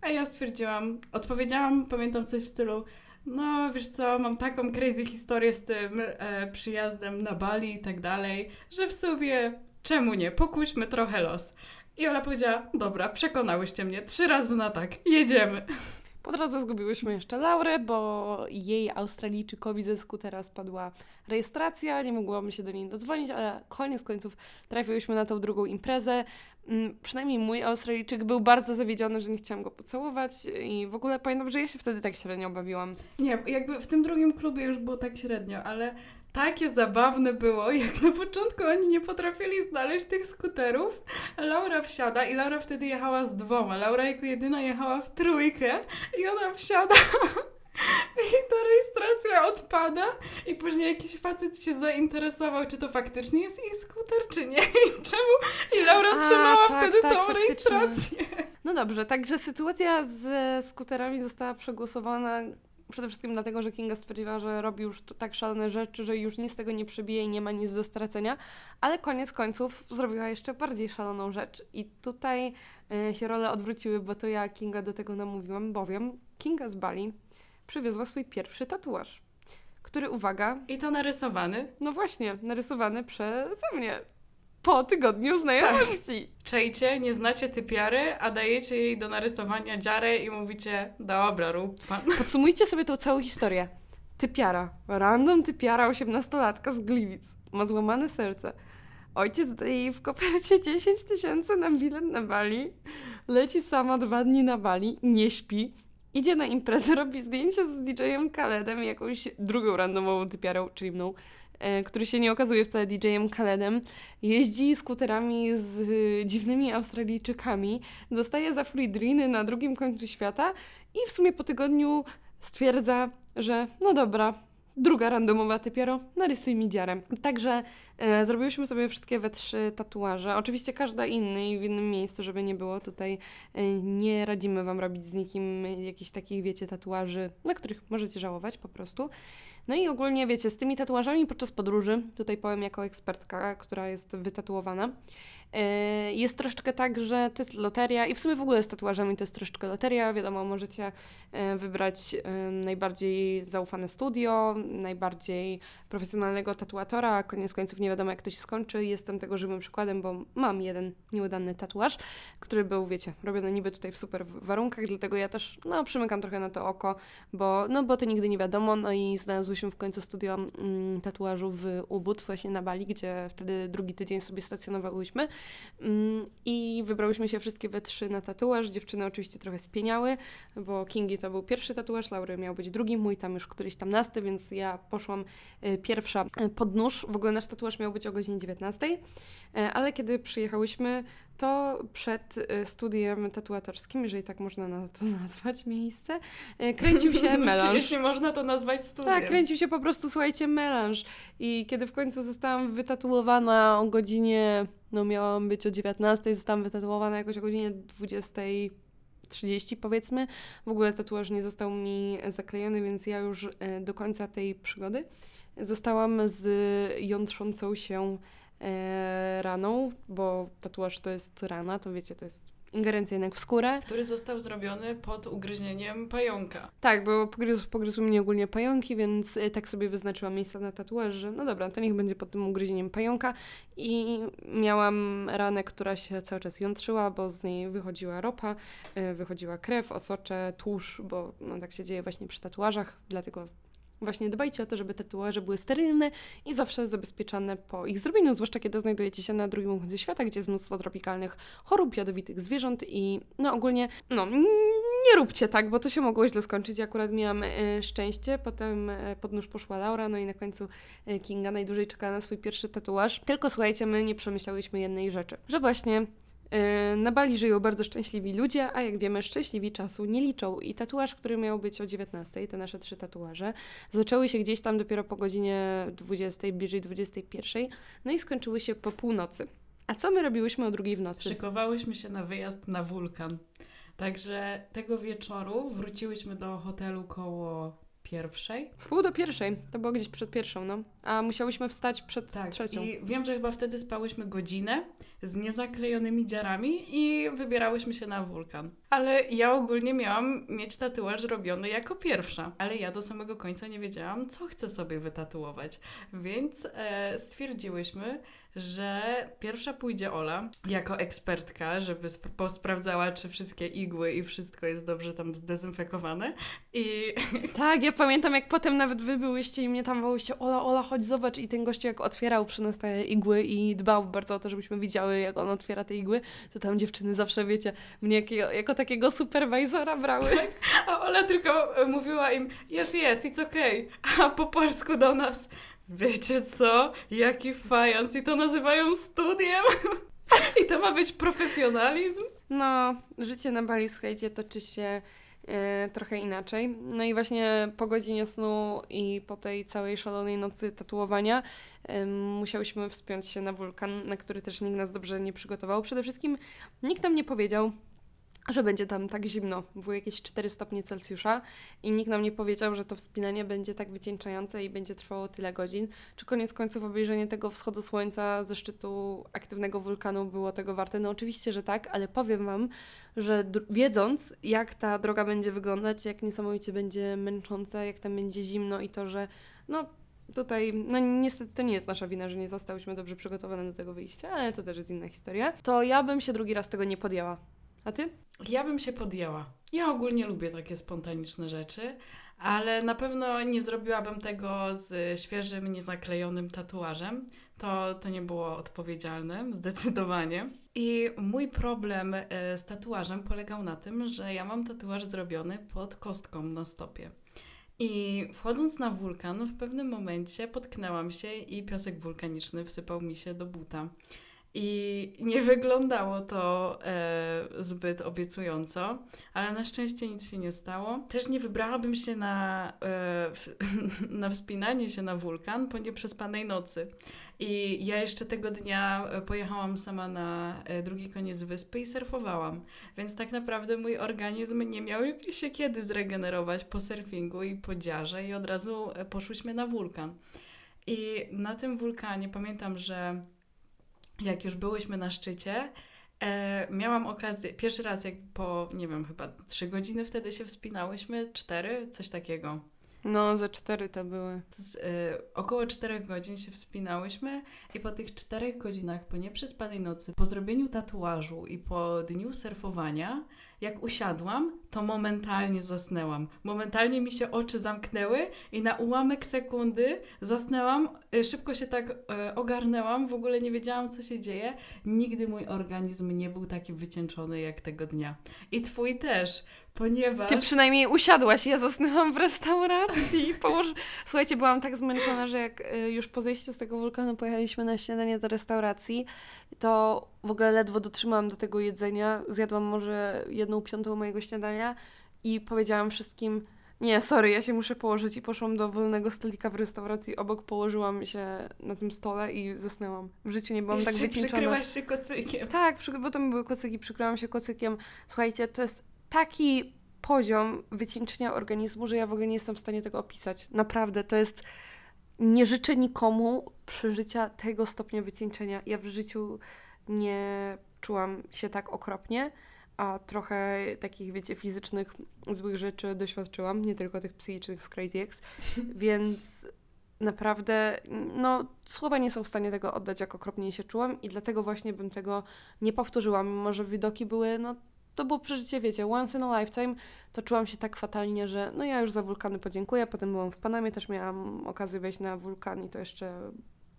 A ja stwierdziłam, odpowiedziałam, pamiętam coś w stylu, no wiesz co, mam taką crazy historię z tym e, przyjazdem na Bali i tak dalej, że w sumie czemu nie, pokuśmy trochę los. I Ola powiedziała, dobra, przekonałyście mnie, trzy razy na tak, jedziemy. Po drodze zgubiłyśmy jeszcze Laurę, bo jej Australijczykowi ze skutera spadła rejestracja, nie mogłam się do niej dodzwonić, ale koniec końców trafiłyśmy na tą drugą imprezę. Mm, Przynajmniej mój Australijczyk był bardzo zawiedziony, że nie chciałam go pocałować i w ogóle pamiętam, że ja się wtedy tak średnio bawiłam. Nie, jakby w tym drugim klubie już było tak średnio, ale takie zabawne było, <laughs> jak na początku oni nie potrafili znaleźć tych skuterów. Laura wsiada i Laura wtedy jechała z dwoma. Laura jako jedyna jechała w trójkę i ona wsiada <laughs> i ta rejestracja odpada i później jakiś facet się zainteresował, czy to faktycznie jest ich skuter, czy nie <laughs> i czemu. I Laura A, trzymała tak, wtedy tak, tą faktycznie. rejestrację. No dobrze, także sytuacja ze skuterami została przegłosowana przede wszystkim dlatego, że Kinga stwierdziła, że robi już tak szalone rzeczy, że już nic z tego nie przebije i nie ma nic do stracenia, ale koniec końców zrobiła jeszcze bardziej szaloną rzecz i tutaj e, się role odwróciły, bo to ja Kinga do tego namówiłam, bowiem Kinga z Bali przywiozła swój pierwszy tatuaż, który, uwaga, I to narysowany. no właśnie, narysowany przeze mnie po tygodniu znajomości. Czejcie, nie znacie typiary, a dajecie jej do narysowania dziarę i mówicie, dobra, rób pan. <laughs> Podsumujcie sobie tą całą historię. Typiara, random typiara, osiemnastolatka z Gliwic, ma złamane serce. Ojciec daje jej w kopercie 10 tysięcy na bilet na Bali, leci sama dwa dni na Bali, nie śpi, idzie na imprezę, robi zdjęcia z DJ-em Khaledem i jakąś drugą randomową typiarą, czyli mną, który się nie okazuje wcale DJ-em Khaledem, jeździ skuterami z y, dziwnymi Australijczykami, dostaje za free driny na drugim końcu świata i w sumie po tygodniu stwierdza, że no dobra, druga randomowa typiaro, narysuj mi dziarę. Także e, zrobiłyśmy sobie wszystkie we trzy tatuaże. Oczywiście każda inny i w innym miejscu, żeby nie było. Tutaj e, nie radzimy Wam robić z nikim jakichś takich, wiecie, tatuaży, na których możecie żałować po prostu. No i ogólnie, wiecie, z tymi tatuażami podczas podróży, tutaj powiem jako ekspertka, która jest wytatuowana, jest troszeczkę tak, że to jest loteria i w sumie w ogóle z tatuażami to jest troszeczkę loteria. Wiadomo, możecie e, wybrać e, najbardziej zaufane studio, najbardziej profesjonalnego tatuatora. Koniec końców nie wiadomo, jak to się skończy. Jestem tego żywym przykładem, bo mam jeden nieudany tatuaż, który był, wiecie, robiony niby tutaj w super warunkach, dlatego ja też, no, przymykam trochę na to oko, bo, no, bo to nigdy nie wiadomo. No i znalazłyśmy w końcu studio mm, tatuażu w Ubud, właśnie na Bali, gdzie wtedy drugi tydzień sobie stacjonowałyśmy. Mm, I wybrałyśmy się wszystkie we trzy na tatuaż. Dziewczyny oczywiście trochę spieniały, bo Kingi to był pierwszy tatuaż, Laury miał być drugi, mój tam już któryś tam nasty, więc ja poszłam y, pierwsza y, pod nóż. W ogóle nasz tatuaż miał być o godzinie 19, y, ale kiedy przyjechałyśmy, to przed studiem tatuatorskim, jeżeli tak można na to <laughs> nazwać miejsce, kręcił się <laughs> melanż. Jeśli można to nazwać studiem. Tak, kręcił się po prostu, słuchajcie, melanż. I kiedy w końcu zostałam wytatuowana o godzinie no miałam być o 19, zostałam wytatuowana jakoś o godzinie 20.30 powiedzmy. W ogóle tatuaż nie został mi zaklejony, więc ja już e, do końca tej przygody zostałam z jątrzącą się raną, bo tatuaż to jest rana, to wiecie, to jest ingerencja jednak w skórę. Który został zrobiony pod ugryzieniem pająka. Tak, bo pogryzł, pogryzł mnie ogólnie pająki, więc y, tak sobie wyznaczyłam miejsce na tatuaż, że no dobra, to niech będzie pod tym ugryzieniem pająka. I miałam ranę, która się cały czas jątrzyła, bo z niej wychodziła ropa, y, wychodziła krew, osocze, tłuszcz, bo no, tak się dzieje właśnie przy tatuażach, dlatego Właśnie dbajcie o to, żeby tatuaże były sterylne i zawsze zabezpieczane po ich zrobieniu, zwłaszcza kiedy znajdujecie się na drugim końcu świata, gdzie jest mnóstwo tropikalnych chorób, jadowitych zwierząt i no ogólnie, no nie róbcie tak, bo to się mogło źle skończyć. Ja akurat miałam e, szczęście, potem e, pod nóż poszła Laura, no i na końcu e, Kinga najdłużej czekała na swój pierwszy tatuaż. Tylko słuchajcie, my nie przemyślałyśmy jednej rzeczy, że właśnie na Bali żyją bardzo szczęśliwi ludzie, a jak wiemy, szczęśliwi czasu nie liczą. I tatuaż, który miał być o 19, te nasze trzy tatuaże, zaczęły się gdzieś tam dopiero po godzinie 20, bliżej 21, no i skończyły się po północy. A co my robiłyśmy o drugiej w nocy? Szykowałyśmy się na wyjazd na wulkan. Także tego wieczoru wróciłyśmy do hotelu koło pierwszej. W pół do pierwszej, to było gdzieś przed pierwszą, no. A musiałyśmy wstać przed tak, trzecią. I wiem, że chyba wtedy spałyśmy godzinę z niezaklejonymi dziarami i wybierałyśmy się na wulkan. Ale ja ogólnie miałam mieć tatuaż robiony jako pierwsza, ale ja do samego końca nie wiedziałam, co chcę sobie wytatuować. Więc e, stwierdziłyśmy, że pierwsza pójdzie Ola jako ekspertka, żeby sp posprawdzała, czy wszystkie igły i wszystko jest dobrze tam zdezynfekowane. I <laughs> tak, ja pamiętam, jak potem nawet wy byłyście i mnie tam wołyście, Ola, Ola, chodź zobacz. I ten gościu jak otwierał przy nas te igły i dbał bardzo o to, żebyśmy widziały, jak on otwiera te igły, to tam dziewczyny zawsze, wiecie, mnie jako, jako takiego superwajzora brały. Tak, a Ola tylko mówiła im, jest, jest, it's okay. A po polsku do nas, Wiecie co? Jaki fajans i to nazywają studiem? <laughs> I to ma być profesjonalizm? No, życie na Bali, słuchajcie, toczy się e, trochę inaczej. No i właśnie po godzinie snu i po tej całej szalonej nocy tatuowania e, musiałyśmy wspiąć się na wulkan, na który też nikt nas dobrze nie przygotował. Przede wszystkim nikt nam nie powiedział, że będzie tam tak zimno, było jakieś 4 stopnie Celsjusza i nikt nam nie powiedział, że to wspinanie będzie tak wycieńczające i będzie trwało tyle godzin. Czy koniec końców obejrzenie tego wschodu słońca ze szczytu aktywnego wulkanu było tego warte? No oczywiście, że tak, ale powiem Wam, że wiedząc jak ta droga będzie wyglądać, jak niesamowicie będzie męcząca, jak tam będzie zimno i to, że no tutaj, no niestety to nie jest nasza wina, że nie zostałyśmy dobrze przygotowane do tego wyjścia, ale to też jest inna historia, to ja bym się drugi raz tego nie podjęła. A ty? Ja bym się podjęła. Ja ogólnie lubię takie spontaniczne rzeczy, ale na pewno nie zrobiłabym tego z świeżym, niezaklejonym tatuażem. To, to nie było odpowiedzialne, zdecydowanie. I mój problem e, z tatuażem polegał na tym, że ja mam tatuaż zrobiony pod kostką na stopie. I wchodząc na wulkan, w pewnym momencie potknęłam się i piasek wulkaniczny wsypał mi się do buta. I nie wyglądało to e, zbyt obiecująco, ale na szczęście nic się nie stało. Też nie wybrałabym się na, e, <laughs> na wspinanie się na wulkan po nieprzespanej nocy. I ja jeszcze tego dnia e, pojechałam sama na e, drugi koniec wyspy i surfowałam. Więc tak naprawdę mój organizm nie miał się kiedy zregenerować po surfingu i po dziarze i od razu e, poszłyśmy na wulkan. I na tym wulkanie pamiętam, że jak już byłyśmy na szczycie, e, miałam okazję, pierwszy raz jak po, nie wiem, chyba trzy godziny wtedy się wspinałyśmy, cztery, coś takiego. No, ze cztery to były. Z, y, około 4 godzin się wspinałyśmy i po tych 4 godzinach, po nieprzespanej nocy, po zrobieniu tatuażu i po dniu surfowania, jak usiadłam, to momentalnie zasnęłam. Momentalnie mi się oczy zamknęły i na ułamek sekundy zasnęłam, y, szybko się tak y, ogarnęłam, w ogóle nie wiedziałam, co się dzieje. Nigdy mój organizm nie był taki wycieńczony jak tego dnia. I twój też. Ponieważ... Ty przynajmniej usiadłaś, ja zasnęłam w restauracji. Położ... Słuchajcie, byłam tak zmęczona, że jak y, już po zejściu z tego wulkanu pojechaliśmy na śniadanie do restauracji, to w ogóle ledwo dotrzymałam do tego jedzenia. Zjadłam może jedną piątą mojego śniadania i powiedziałam wszystkim, nie, sorry, ja się muszę położyć i poszłam do wolnego stolika w restauracji obok, położyłam się na tym stole i zasnęłam. W życiu nie byłam tak wycieńczona. przykryłaś się kocykiem. Tak, bo tam były kocyki, przykryłam się kocykiem. Słuchajcie, to jest taki poziom wycieńczenia organizmu, że ja w ogóle nie jestem w stanie tego opisać. Naprawdę, to jest. Nie życzę nikomu przeżycia tego stopnia wycieńczenia. Ja w życiu nie czułam się tak okropnie, a trochę takich, wiecie, fizycznych złych rzeczy doświadczyłam, nie tylko tych psychicznych z Crazy X, <laughs> więc naprawdę, no, słowa nie są w stanie tego oddać, jak okropnie się czułam i dlatego właśnie bym tego nie powtórzyła, mimo że widoki były, no, to było przeżycie, wiecie, once in a lifetime, to czułam się tak fatalnie, że no ja już za wulkany podziękuję, potem byłam w Panamie, też miałam okazję wejść na wulkan i to jeszcze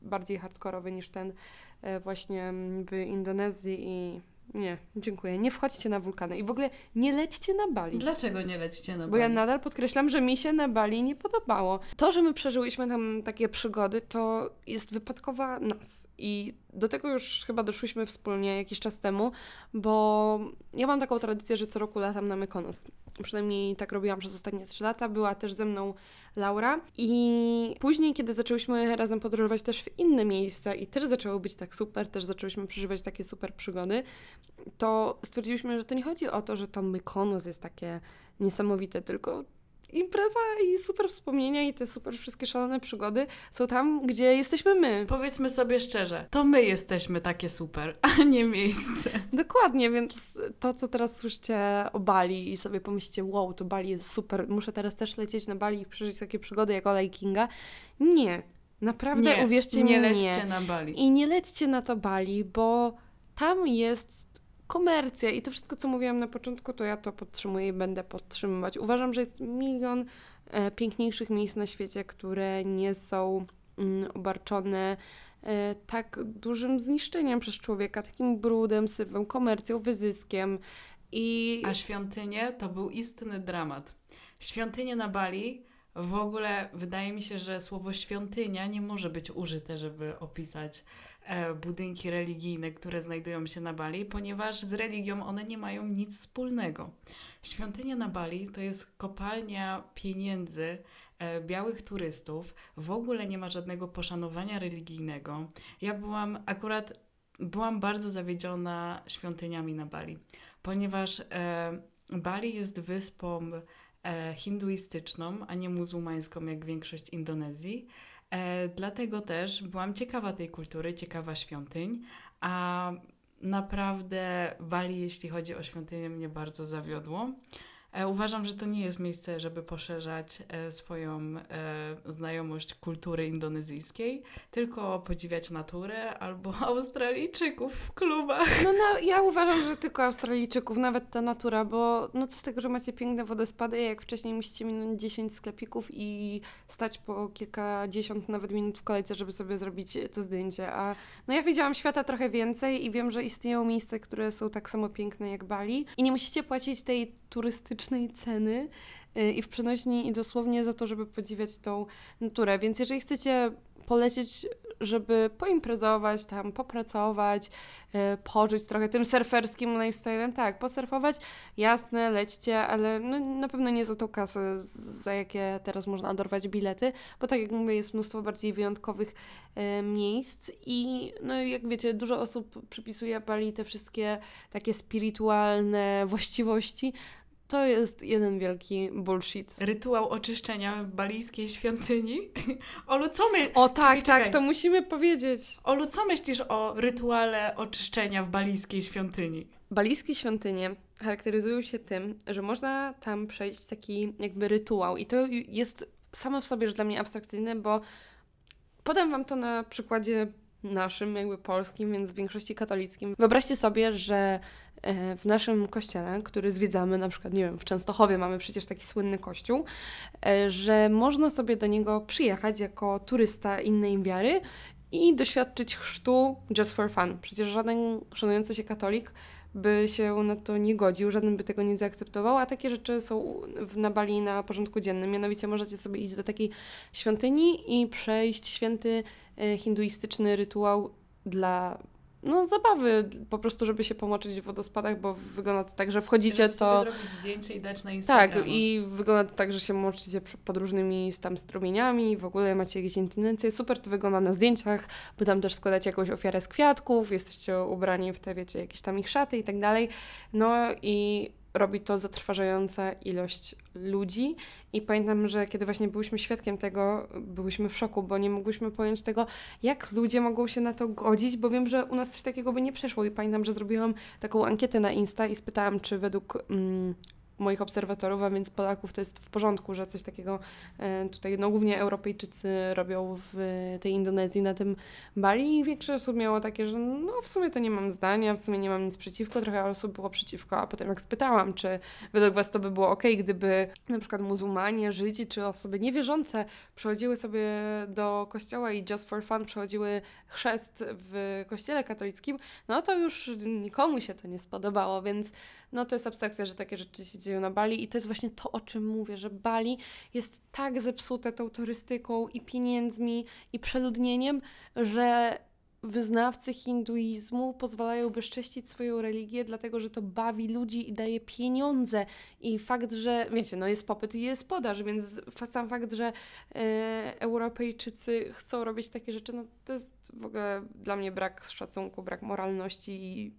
bardziej hardkorowy niż ten e, właśnie w Indonezji i nie, dziękuję. Nie wchodźcie na wulkany i w ogóle nie lećcie na Bali. Dlaczego nie lećcie na Bali? Bo ja nadal podkreślam, że mi się na Bali nie podobało. To, że my przeżyłyśmy tam takie przygody, to jest wypadkowa nas. I do tego już chyba doszłyśmy wspólnie jakiś czas temu, bo ja mam taką tradycję, że co roku latam na Mykonos. Przynajmniej tak robiłam przez ostatnie trzy lata. Była też ze mną Laura. I później, kiedy zaczęłyśmy razem podróżować też w inne miejsca i też zaczęło być tak super, też zaczęłyśmy przeżywać takie super przygody, to stwierdziliśmy, że to nie chodzi o to, że to Mykonos jest takie niesamowite, tylko impreza i super wspomnienia i te super wszystkie szalone przygody są tam, gdzie jesteśmy my. Powiedzmy sobie szczerze, to my jesteśmy takie super, <laughs> a nie miejsce. Dokładnie, więc to, co teraz słyszycie o Bali i sobie pomyślicie, wow, to Bali jest super, muszę teraz też lecieć na Bali i przeżyć takie przygody jak Ola i Kinga. Nie, naprawdę nie, uwierzcie nie mi, nie. lećcie na Bali. I nie lećcie na to Bali, bo tam jest komercja i to wszystko, co mówiłam na początku, to ja to podtrzymuję i będę podtrzymywać. Uważam, że jest milion e, piękniejszych miejsc na świecie, które nie są mm, obarczone e, tak dużym zniszczeniem przez człowieka, takim brudem, sywem, komercją, wyzyskiem. I... A świątynie to był istny dramat. Świątynie na Bali w ogóle wydaje mi się, że słowo świątynia nie może być użyte, żeby opisać budynki religijne, które znajdują się na Bali, ponieważ z religią one nie mają nic wspólnego. Świątynia na Bali to jest kopalnia pieniędzy e, białych turystów, w ogóle nie ma żadnego poszanowania religijnego. Ja byłam akurat byłam bardzo zawiedziona świątyniami na Bali, ponieważ e, Bali jest wyspą e, hinduistyczną, a nie muzułmańską jak większość Indonezji. E, dlatego też byłam ciekawa tej kultury, ciekawa świątyń, a naprawdę Bali, jeśli chodzi o świątynię, mnie bardzo zawiodło. E, uważam, że to nie jest miejsce, żeby poszerzać e, swoją e, znajomość kultury indonezyjskiej, tylko podziwiać naturę albo <laughs> Australijczyków w klubach. No, no ja uważam, że tylko Australijczyków, nawet ta natura, bo no co z tego, że macie piękne wodospady, jak wcześniej musicie minąć 10 sklepików i stać po kilkadziesiąt nawet minut w kolejce, żeby sobie zrobić to zdjęcie. A no ja widziałam świata trochę więcej i wiem, że istnieją miejsca, które są tak samo piękne jak Bali i nie musicie płacić tej turystycznej ceny i w przenośni i dosłownie za to, żeby podziwiać tą naturę. Więc jeżeli chcecie polecieć, żeby poimprezować, tam popracować, yy, pożyć trochę tym surferskim lifestylem, tak, posurfować, jasne, lećcie, ale no, na pewno nie za tą kasę, za jakie teraz można dorwać bilety, bo tak jak mówię, jest mnóstwo bardziej wyjątkowych yy, miejsc i no jak wiecie, dużo osób przypisuje Bali te wszystkie takie spirytualne właściwości, to jest jeden wielki bullshit. Rytuał oczyszczenia balijskiej świątyni. <laughs> Olu, co my... O tak, Czekaj, tak, czekaj. to musimy powiedzieć. Olu, co myślisz o rytuale oczyszczenia w balijskiej świątyni? Balijskie świątynie charakteryzują się tym, że można tam przejść taki jakby rytuał i to jest samo w sobie już dla mnie abstrakcyjne, bo podam Wam to na przykładzie naszym, jakby polskim, więc w większości katolickim. Wyobraźcie sobie, że w naszym kościele, który zwiedzamy, na przykład, nie wiem, w Częstochowie mamy przecież taki słynny kościół, e, że można sobie do niego przyjechać jako turysta innej wiary i doświadczyć chrztu just for fun. Przecież żaden szanujący się katolik by się na to nie godził, żaden by tego nie zaakceptował, a takie rzeczy są w, na Bali na porządku dziennym. Mianowicie możecie sobie iść do takiej świątyni i przejść święty e, hinduistyczny rytuał dla no, zabawy, po prostu, żeby się pomoczyć w wodospadach, bo wygląda to tak, że wchodzicie, Żeby to... zrobić zdjęcie i dać na Instagram. Tak, i wygląda to tak, że się moczycie pod różnymi tam strumieniami, w ogóle macie jakieś intencje. Super to wygląda na zdjęciach, bo tam też składacie jakąś ofiarę z kwiatków, jesteście ubrani w te, wiecie, jakieś tam ich szaty i tak dalej. No i robi to zatrważająca ilość ludzi. I pamiętam, że kiedy właśnie byliśmy świadkiem tego, byliśmy w szoku, bo nie mogłyśmy pojąć tego, jak ludzie mogą się na to godzić, bo wiem, że u nas coś takiego by nie przeszło. I pamiętam, że zrobiłam taką ankietę na Insta i spytałam, czy według mm, moich obserwatorów, a więc Polaków, to jest w porządku, że coś takiego e, tutaj, no głównie Europejczycy robią w tej Indonezji na tym Bali. I większość osób miało takie, że no w sumie to nie mam zdania, w sumie nie mam nic przeciwko, trochę osób było przeciwko, a potem jak spytałam, czy według Was to by było ok, gdyby na przykład muzułmanie, Żydzi czy osoby niewierzące przychodziły sobie do kościoła i just for fun przechodziły chrzest w kościele katolickim, no to już nikomu się to nie spodobało, więc no to jest abstrakcja, że takie rzeczy się dzieją na Bali i to jest właśnie to, o czym mówię, że Bali jest tak zepsute tą turystyką i pieniędzmi i przeludnieniem, że wyznawcy hinduizmu pozwalają bezcześcić swoją religię, dlatego że to bawi ludzi i daje pieniądze. I fakt, że wiecie, no jest popyt i jest podaż, więc sam fakt, że e, Europejczycy chcą robić takie rzeczy, no to jest w ogóle dla mnie brak szacunku, brak moralności i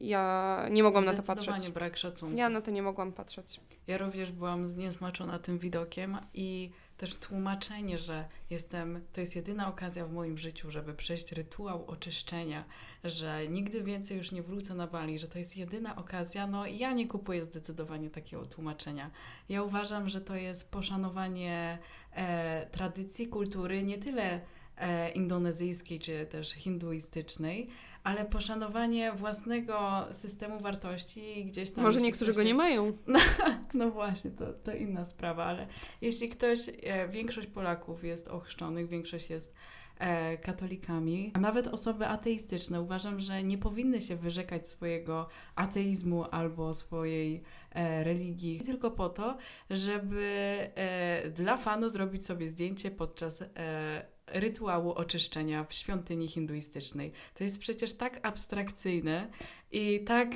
ja nie mogłam na to patrzeć. brak szacunku. Ja na to nie mogłam patrzeć. Ja również byłam zniesmaczona tym widokiem i też tłumaczenie, że jestem, to jest jedyna okazja w moim życiu, żeby przejść rytuał oczyszczenia, że nigdy więcej już nie wrócę na Bali, że to jest jedyna okazja, no ja nie kupuję zdecydowanie takiego tłumaczenia. Ja uważam, że to jest poszanowanie e, tradycji, kultury, nie tyle e, indonezyjskiej czy też hinduistycznej, ale poszanowanie własnego systemu wartości gdzieś tam... Może niektórzy go nie jest- mają. <laughs> no właśnie, to, to inna sprawa, ale jeśli ktoś, e, większość Polaków jest ochrzczonych, większość jest e, katolikami, a nawet osoby ateistyczne, uważam, że nie powinny się wyrzekać swojego ateizmu albo swojej e, religii tylko po to, żeby e, dla fanu zrobić sobie zdjęcie podczas e, rytuału oczyszczenia w świątyni hinduistycznej. To jest przecież tak abstrakcyjne i tak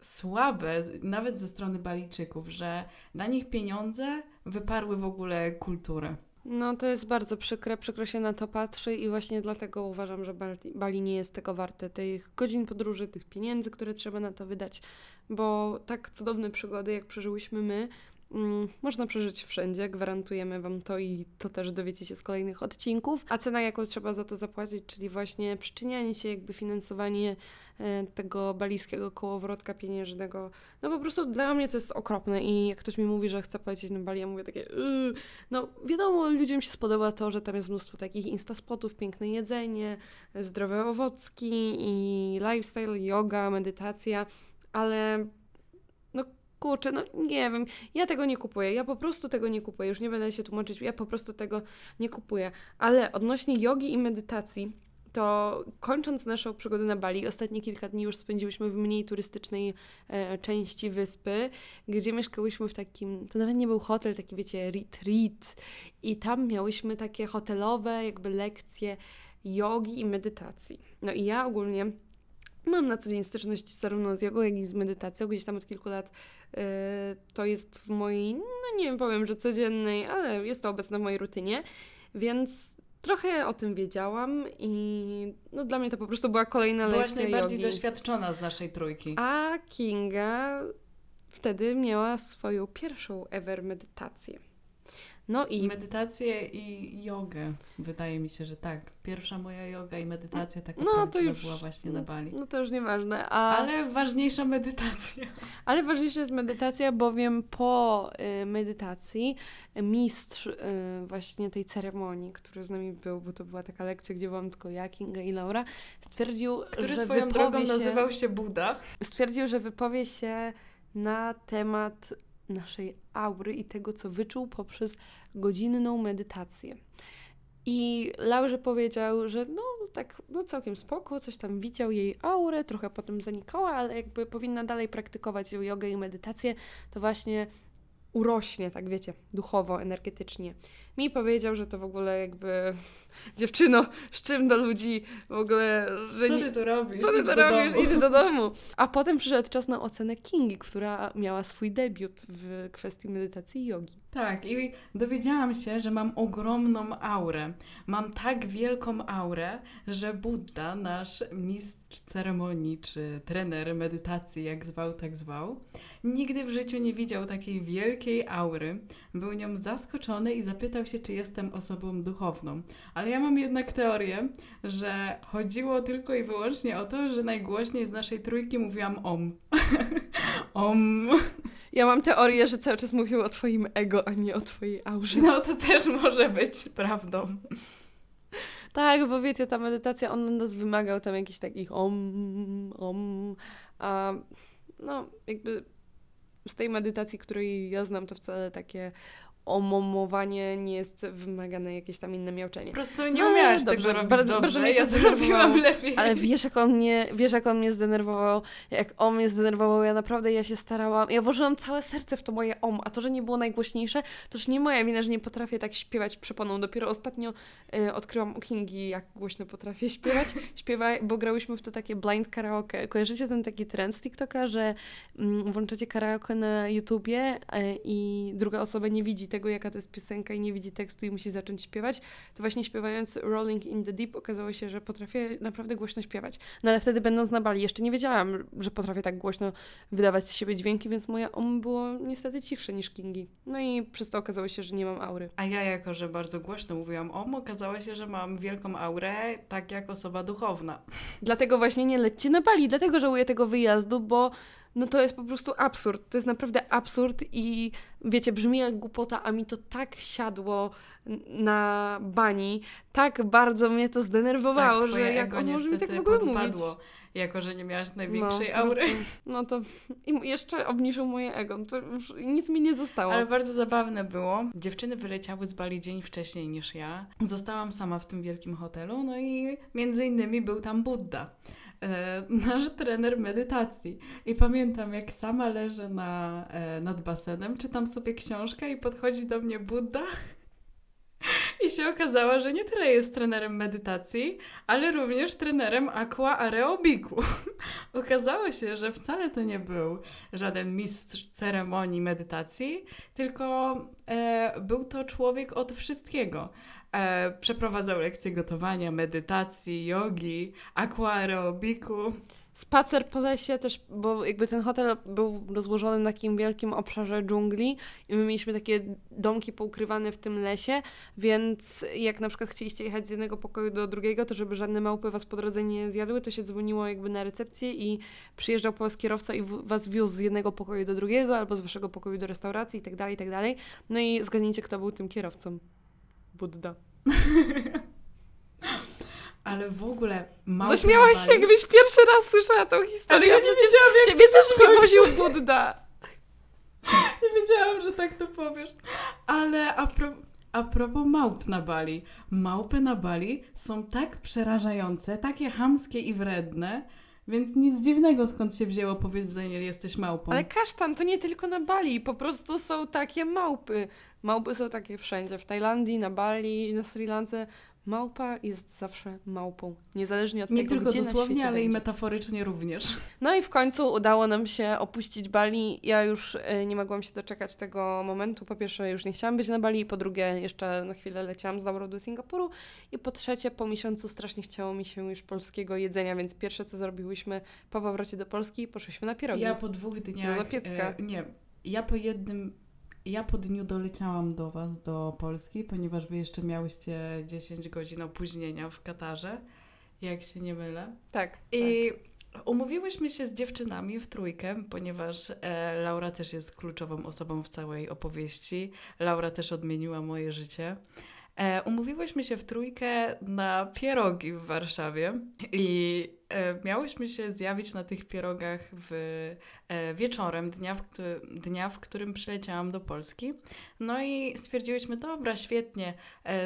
słabe, nawet ze strony Balijczyków, że na nich pieniądze wyparły w ogóle kulturę. No to jest bardzo przykre, przykro się na to patrzy i właśnie dlatego uważam, że Bali, Bali nie jest tego warte, tych godzin podróży, tych pieniędzy, które trzeba na to wydać, bo tak cudowne przygody, jak przeżyłyśmy my, można przeżyć wszędzie, gwarantujemy Wam to i to też dowiecie się z kolejnych odcinków, a cena, jaką trzeba za to zapłacić, czyli właśnie przyczynianie się, jakby finansowanie e, tego balijskiego kołowrotka pieniężnego, no po prostu dla mnie to jest okropne i jak ktoś mi mówi, że chce polecieć na Bali, ja mówię takie yy, no wiadomo, ludziom się spodoba to, że tam jest mnóstwo takich instaspotów, piękne jedzenie, zdrowe owocki i lifestyle, yoga, medytacja, ale kurczę, no nie wiem, ja tego nie kupuję, ja po prostu tego nie kupuję, już nie będę się tłumaczyć, ja po prostu tego nie kupuję, ale odnośnie jogi i medytacji, to kończąc naszą przygodę na Bali, ostatnie kilka dni już spędziłyśmy w mniej turystycznej e, części wyspy, gdzie mieszkałyśmy w takim, to nawet nie był hotel, taki wiecie, retreat i tam miałyśmy takie hotelowe jakby lekcje jogi i medytacji. No i ja ogólnie mam na co dzień styczność zarówno z jogą, jak i z medytacją, gdzieś tam od kilku lat to jest w mojej, no nie wiem, powiem, że codziennej, ale jest to obecne w mojej rutynie, więc trochę o tym wiedziałam i no dla mnie to po prostu była kolejna Byłaś lekcja najbardziej jogi. doświadczona z naszej trójki. A Kinga wtedy miała swoją pierwszą ever medytację. No i Medytację i jogę. Wydaje mi się, że tak. Pierwsza moja yoga i medytacja taka No, to już- była właśnie na Bali. no to już nieważne. A, ale... Ważniejsza medytacja. <laughs> ale ważniejsza jest medytacja, bowiem po y, medytacji mistrz y, właśnie tej ceremonii, który z nami był, bo to była taka lekcja, gdzie byłam tylko ja, Kinga i Laura, stwierdził, Który że swoją drogą się... nazywał się Buda. stwierdził, że wypowie się na temat naszej aury i tego, co wyczuł poprzez godzinną medytację. I Laurze powiedział, że no tak, no całkiem spoko, coś tam widział jej aurę, trochę potem zanikała, ale jakby powinna dalej praktykować jogę i medytację, to właśnie urośnie, tak wiecie, duchowo, energetycznie. Mi powiedział, że to w ogóle jakby <laughs> dziewczyno, z czym do ludzi w ogóle, że Co ty tu robisz? co ty to do robisz? domu. Idź do domu. A potem przyszedł czas na ocenę Kingi, która miała swój debiut w kwestii medytacji i jogi. Tak, i dowiedziałam się, że mam ogromną aurę. Mam tak wielką aurę, że Buddha, nasz mistrz ceremonii czy trener medytacji, jak zwał, tak zwał, nigdy w życiu nie widział takiej wielkiej aury. Był nią zaskoczony i zapytał się, czy jestem osobą duchowną. Ale ja mam jednak teorię, że chodziło tylko i wyłącznie o to, że najgłośniej z naszej trójki mówiłam om. <laughs> om. Ja mam teorię, że cały czas mówił o twoim ego, a nie o twojej aurze. No to też może być prawdą. Tak, bo wiecie, ta medytacja, on nas wymagał tam jakichś takich om, om, a no jakby z tej medytacji, której ja znam, to wcale takie omomowanie nie jest wymagane jakieś tam inne miauczenie. Po prostu nie No, umiałaś dobrze, tego robić bardzo- dobrze. bardzo mnie to ja zdenerwowało. zrobiłam <laughs> lepiej. Ale wiesz jak, on mnie, wiesz, jak on mnie zdenerwował? Jak on mnie zdenerwował, ja naprawdę, ja się starałam. Ja włożyłam całe serce w to moje om, a to, że nie było najgłośniejsze, to już nie moja wina, że nie potrafię tak śpiewać przeponą. Dopiero ostatnio y, odkryłam u Kingi, jak głośno potrafię śpiewać. <laughs> Śpiewa, bo grałyśmy w to takie blind karaoke. Kojarzycie ten taki trend z TikToka, że mm, włączacie karaoke na YouTubie y, i druga osoba nie widzi tego, jaka to jest piosenka i nie widzi tekstu i musi zacząć śpiewać? To właśnie śpiewając Rolling in the Deep okazało się, że potrafię naprawdę głośno śpiewać. No ale wtedy będąc na Bali jeszcze nie wiedziałam, że potrafię tak głośno wydawać z siebie dźwięki, więc moje om było niestety cichsze niż Kingi. No i przez to okazało się, że nie mam aury. A ja, jako że bardzo głośno mówiłam om, okazało się, że mam wielką aurę, tak jak osoba duchowna. Dlatego właśnie nie lećcie na Bali, dlatego żałuję tego wyjazdu, bo no to jest po prostu absurd. To jest naprawdę absurd i wiecie, brzmi jak głupota, a mi to tak siadło na bani, tak bardzo mnie to zdenerwowało, tak, że jak on może mi tak w ogóle mówić. jako że nie miałaś największej no, aury. bardzo- No to i jeszcze obniżył moje ego. To już nic mi nie zostało. Ale bardzo zabawne było. Dziewczyny wyleciały z Bali dzień wcześniej niż ja. Zostałam sama w tym wielkim hotelu, no i między innymi był tam Buddha. E, nasz trener medytacji. I pamiętam, jak sama leżę na, e, nad basenem, czytam sobie książkę i podchodzi do mnie Buddha. <laughs> I się okazało, że nie tyle jest trenerem medytacji, ale również trenerem aqua aerobiku. <laughs> Okazało się, że wcale to nie był żaden mistrz ceremonii medytacji, tylko e, był to człowiek od wszystkiego. E, przeprowadzał lekcje gotowania, medytacji, jogi, aqua aerobiku. Spacer po lesie też, bo jakby ten hotel był rozłożony na takim wielkim obszarze dżungli i my mieliśmy takie domki poukrywane w tym lesie, więc jak na przykład chcieliście jechać z jednego pokoju do drugiego, to żeby żadne małpy was po drodze nie zjadły, to się dzwoniło jakby na recepcję i przyjeżdżał po was kierowca i was wiózł z jednego pokoju do drugiego albo z waszego pokoju do restauracji i tak dalej, i tak dalej. No i zgadnijcie, kto był tym kierowcą. Buddha. <laughs> Ale w ogóle małpy Zaśmiałaś się, jakbyś pierwszy raz słyszała tą historię. Ale ja nie wiedziałam, jak Ciebie też wywoził Buddha. <laughs> Nie wiedziałam, że tak to powiesz. Ale a, pro, a propos małp na Bali. Małpy na Bali są tak przerażające, takie hamskie i wredne, więc nic dziwnego skąd się wzięło powiedzenie, jesteś małpą. Ale kasztan to nie tylko na Bali, po prostu są takie małpy. Małpy są takie wszędzie, w Tajlandii, na Bali, na Sri Lance. Małpa jest zawsze małpą, niezależnie od Nie tego, tylko gdzie na dosłownie, świecie ale i będzie. metaforycznie również. No i w końcu udało nam się opuścić Bali. Ja już e, nie mogłam się doczekać tego momentu. Po pierwsze, już nie chciałam być na Bali, po drugie, jeszcze na chwilę leciałam z Laurą do Singapuru i po trzecie, po miesiącu strasznie chciało mi się już polskiego jedzenia, więc pierwsze, co zrobiłyśmy po powrocie do Polski, poszliśmy na pierogi. Ja po dwóch dniach... Do Zapiecka. E, nie, ja po jednym... Ja po dniu doleciałam do Was, do Polski, ponieważ Wy jeszcze miałyście 10 godzin opóźnienia w Katarze, jak się nie mylę. Tak. I umówiłyśmy się z dziewczynami w trójkę, ponieważ e, Laura też jest kluczową osobą w całej opowieści. Laura też odmieniła moje życie. E, umówiłyśmy się w trójkę na pierogi w Warszawie i e, miałyśmy się zjawić na tych pierogach w, e, wieczorem dnia w, dnia, w którym przyleciałam do Polski. No i stwierdziłyśmy, dobra, świetnie,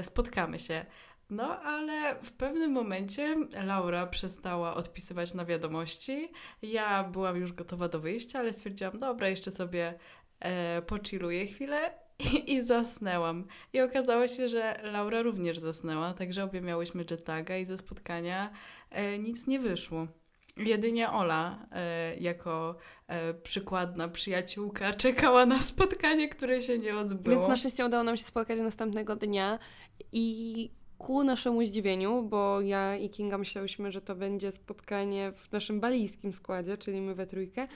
spotkamy się. No, ale w pewnym momencie Laura przestała odpisywać na wiadomości. Ja byłam już gotowa do wyjścia, ale stwierdziłam, dobra, jeszcze sobie e, chwilę <laughs> i, zasnęłam. I okazało się, że Laura również zasnęła, także obie miałyśmy jetaga i ze spotkania e, nic nie wyszło. Jedynie Ola, e, jako e, przykładna przyjaciółka, <laughs> czekała na spotkanie, które się nie odbyło. Więc na szczęście udało nam się spotkać następnego dnia i ku naszemu zdziwieniu, bo ja i Kinga myślałyśmy, że to będzie spotkanie w naszym balijskim składzie, czyli my we trójkę.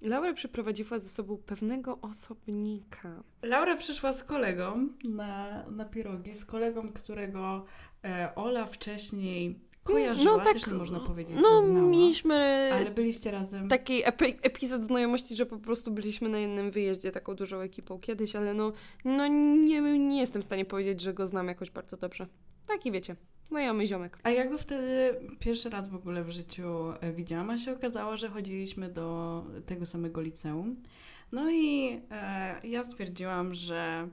Laura przyprowadziła ze sobą pewnego osobnika. Laura przyszła z kolegą na, na pierogi, z kolegą, którego e, Ola wcześniej kojarzyła, No tak, też nie można powiedzieć, No, że znała. mieliśmy Ale byliście razem. taki epi- epizod znajomości, że po prostu byliśmy na jednym wyjeździe taką dużą ekipą kiedyś, ale no, no nie, nie jestem w stanie powiedzieć, że go znam jakoś bardzo dobrze. Taki wiecie, znajomy ziomek. A ja go wtedy pierwszy raz w ogóle w życiu e, widziałam, a się okazało, że chodziliśmy do tego samego liceum. No i e, ja stwierdziłam, że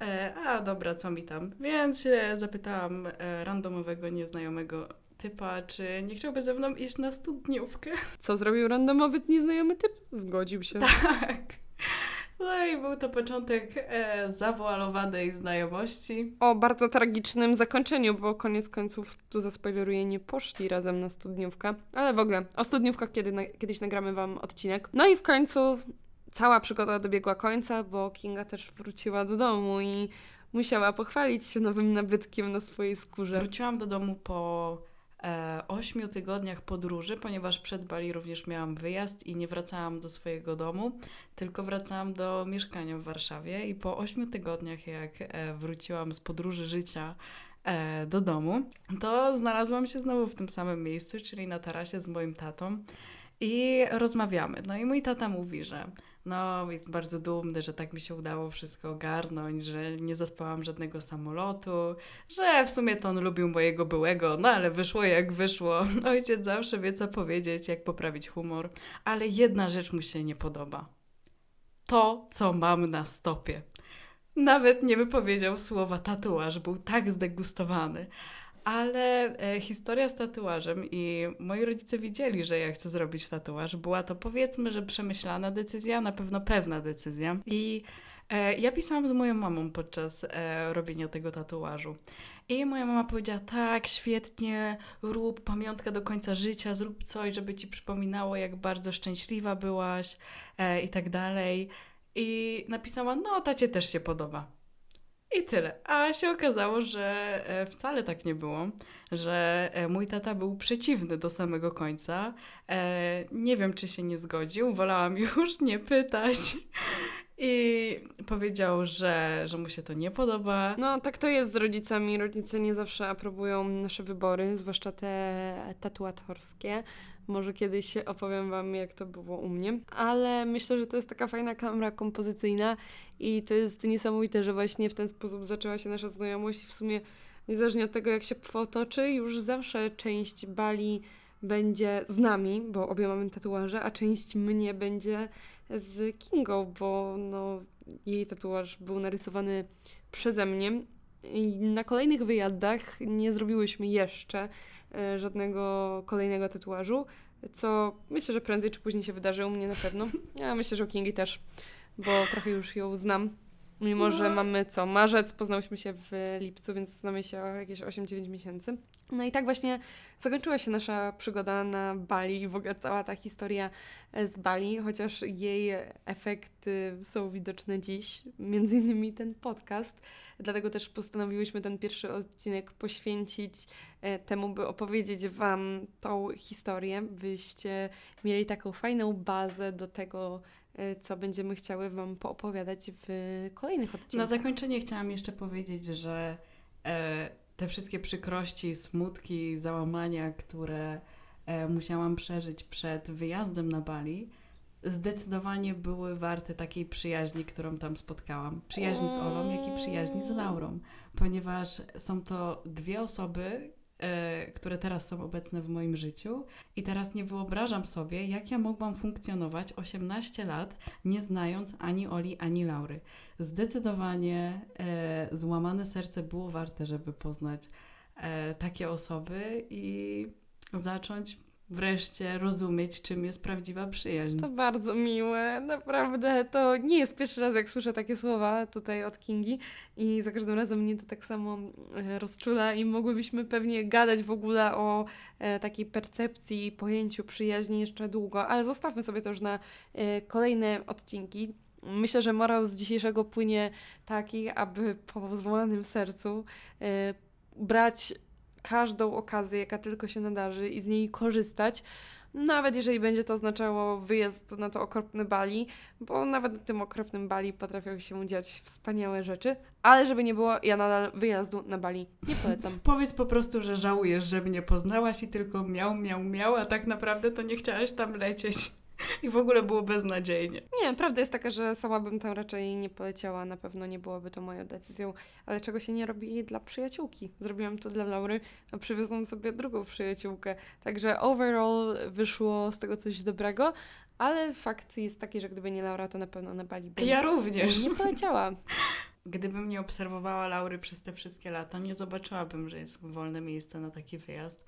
e, a dobra, co mi tam. Więc się zapytałam e, randomowego, nieznajomego typa, czy nie chciałby ze mną iść na studniówkę. Co zrobił randomowy nieznajomy typ? Zgodził się. Tak. No i był to początek e, zawoalowanej znajomości. o bardzo tragicznym zakończeniu, bo koniec końców, tu zaspoileruję, nie poszli razem na studniówkę. Ale w ogóle o studniówkach kiedy na, kiedyś nagramy Wam odcinek. No i w końcu cała przygoda dobiegła końca, bo Kinga też wróciła do domu i musiała pochwalić się nowym nabytkiem na swojej skórze. Wróciłam do domu po ośmiu tygodniach podróży, ponieważ przed Bali również miałam wyjazd i nie wracałam do swojego domu, tylko wracałam do mieszkania w Warszawie. I po ośmiu tygodniach, jak e, wróciłam z podróży życia e, do domu, to znalazłam się znowu w tym samym miejscu, czyli na tarasie z moim tatą. I rozmawiamy. No i mój tata mówi, że no, jest bardzo dumny, że tak mi się udało wszystko ogarnąć, że nie zaspałam żadnego samolotu, że w sumie to on lubił mojego byłego, no ale wyszło jak wyszło. <laughs> Ojciec zawsze wie, co powiedzieć, jak poprawić humor. Ale jedna rzecz mu się nie podoba. To, co mam na stopie. Nawet nie wypowiedział słowa tatuaż, był tak zdegustowany. Ale e, historia z tatuażem i moi rodzice widzieli, że ja chcę zrobić tatuaż. Była to powiedzmy, że przemyślana decyzja, na pewno pewna decyzja. I e, ja pisałam z moją mamą podczas e, robienia tego tatuażu. I moja mama powiedziała: Tak, świetnie, rób pamiątka do końca życia, zrób coś, żeby ci przypominało, jak bardzo szczęśliwa byłaś i tak dalej. I napisała: No, tacie też się podoba. I tyle. A się okazało, że e, wcale tak nie było, że e, mój tata był przeciwny do samego końca. E, Nie wiem, czy się nie zgodził, wolałam <laughs> już nie pytać. I powiedział, że, że mu się to nie podoba. No, tak to jest z rodzicami. Rodzice nie zawsze aprobują nasze wybory, zwłaszcza te tatuatorskie. Może kiedyś opowiem Wam, jak to było u mnie. Ale myślę, że to jest taka fajna kamera kompozycyjna i to jest niesamowite, że właśnie w ten sposób zaczęła się nasza znajomość. I w sumie, niezależnie od tego, jak się potoczy, już zawsze część Bali będzie z nami, bo obie mamy tatuaże, a część mnie będzie z Kingą, bo no, jej tatuaż był narysowany przeze mnie. I na kolejnych wyjazdach nie zrobiłyśmy jeszcze e, żadnego kolejnego tatuażu, co myślę, że prędzej czy później się wydarzy u mnie na pewno. Ja myślę, że u Kingi też, bo trochę już ją znam. Mimo, No. że mamy co? Marzec, poznałyśmy się w lipcu, więc znamy się o jakieś 8-9 miesięcy. No i tak właśnie zakończyła się nasza przygoda na Bali i w ogóle cała ta historia e, z Bali, chociaż jej efekty są widoczne dziś, między innymi ten podcast. Dlatego też postanowiłyśmy ten pierwszy odcinek poświęcić e, temu, by opowiedzieć Wam tą historię, byście mieli taką fajną bazę do tego, co będziemy chciały Wam poopowiadać w kolejnych Na odcinkach. zakończenie chciałam jeszcze powiedzieć, że e, te wszystkie przykrości, smutki, załamania, które e, musiałam przeżyć przed wyjazdem na Bali, zdecydowanie były warte takiej przyjaźni, którą tam spotkałam. Przyjaźni z Olą, jak i przyjaźni z Laurą, ponieważ są to dwie osoby, które teraz są obecne w moim życiu i teraz nie wyobrażam sobie, jak ja mogłam funkcjonować 18 lat, nie znając ani Oli, ani Laury. Zdecydowanie e, złamane serce było warte, żeby poznać e, takie osoby i zacząć wreszcie rozumieć, czym jest prawdziwa przyjaźń. To bardzo miłe, naprawdę. To nie jest pierwszy raz, jak słyszę takie słowa tutaj od Kingi i za każdym razem mnie to tak samo e, rozczula i mogłybyśmy pewnie gadać w ogóle o e, takiej percepcji i pojęciu przyjaźni jeszcze długo, ale zostawmy sobie to już na e, kolejne odcinki. Myślę, że morał z dzisiejszego płynie taki, aby po złamanym sercu brać każdą okazję, jaka tylko się nadarzy i z niej korzystać. Nawet jeżeli będzie to oznaczało wyjazd na to okropne Bali, bo nawet na tym okropnym Bali potrafią się dziać wspaniałe rzeczy, ale żeby nie było, ja nadal wyjazdu na Bali nie <laughs> polecam. Powiedz po prostu, że żałujesz, że mnie poznałaś i tylko miał, miał, miał, a tak naprawdę to nie chciałaś tam lecieć. <laughs> I w ogóle było beznadziejnie. Nie, prawda jest taka, że sama bym tam raczej nie poleciała, na pewno nie byłoby to moją decyzją, ale czego się nie robi dla przyjaciółki. Zrobiłam to dla Laury, a przywiozłam sobie drugą przyjaciółkę. Także overall wyszło z tego coś dobrego, ale fakt jest taki, że gdyby nie Laura, to na pewno na Bali bym Ja również. nie poleciała. <laughs> Gdybym nie obserwowała Laury przez te wszystkie lata, nie zobaczyłabym, że jest wolne miejsce na taki wyjazd.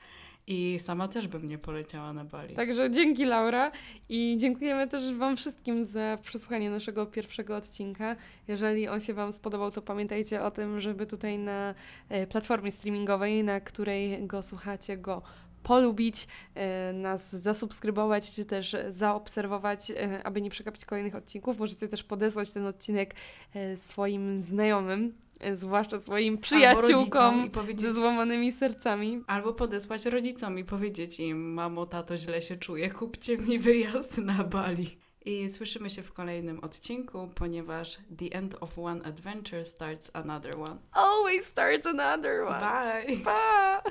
I sama też bym nie poleciała na Bali. Także dzięki Laura i dziękujemy też Wam wszystkim za przesłuchanie naszego pierwszego odcinka. Jeżeli on się Wam spodobał, to pamiętajcie o tym, żeby tutaj na e, platformie streamingowej, na której go słuchacie, go polubić, e, nas zasubskrybować, czy też zaobserwować, e, aby nie przegapić kolejnych odcinków. Możecie też podesłać ten odcinek swoim znajomym, zwłaszcza swoim przyjaciółkom powiedzieć, ze złamanymi sercami. Albo podesłać rodzicom i powiedzieć im, mamo, tato, źle się czuję, kupcie mi wyjazd na Bali. I słyszymy się w kolejnym odcinku, ponieważ the end of one adventure starts another one. Always starts another one. Bye! Pa!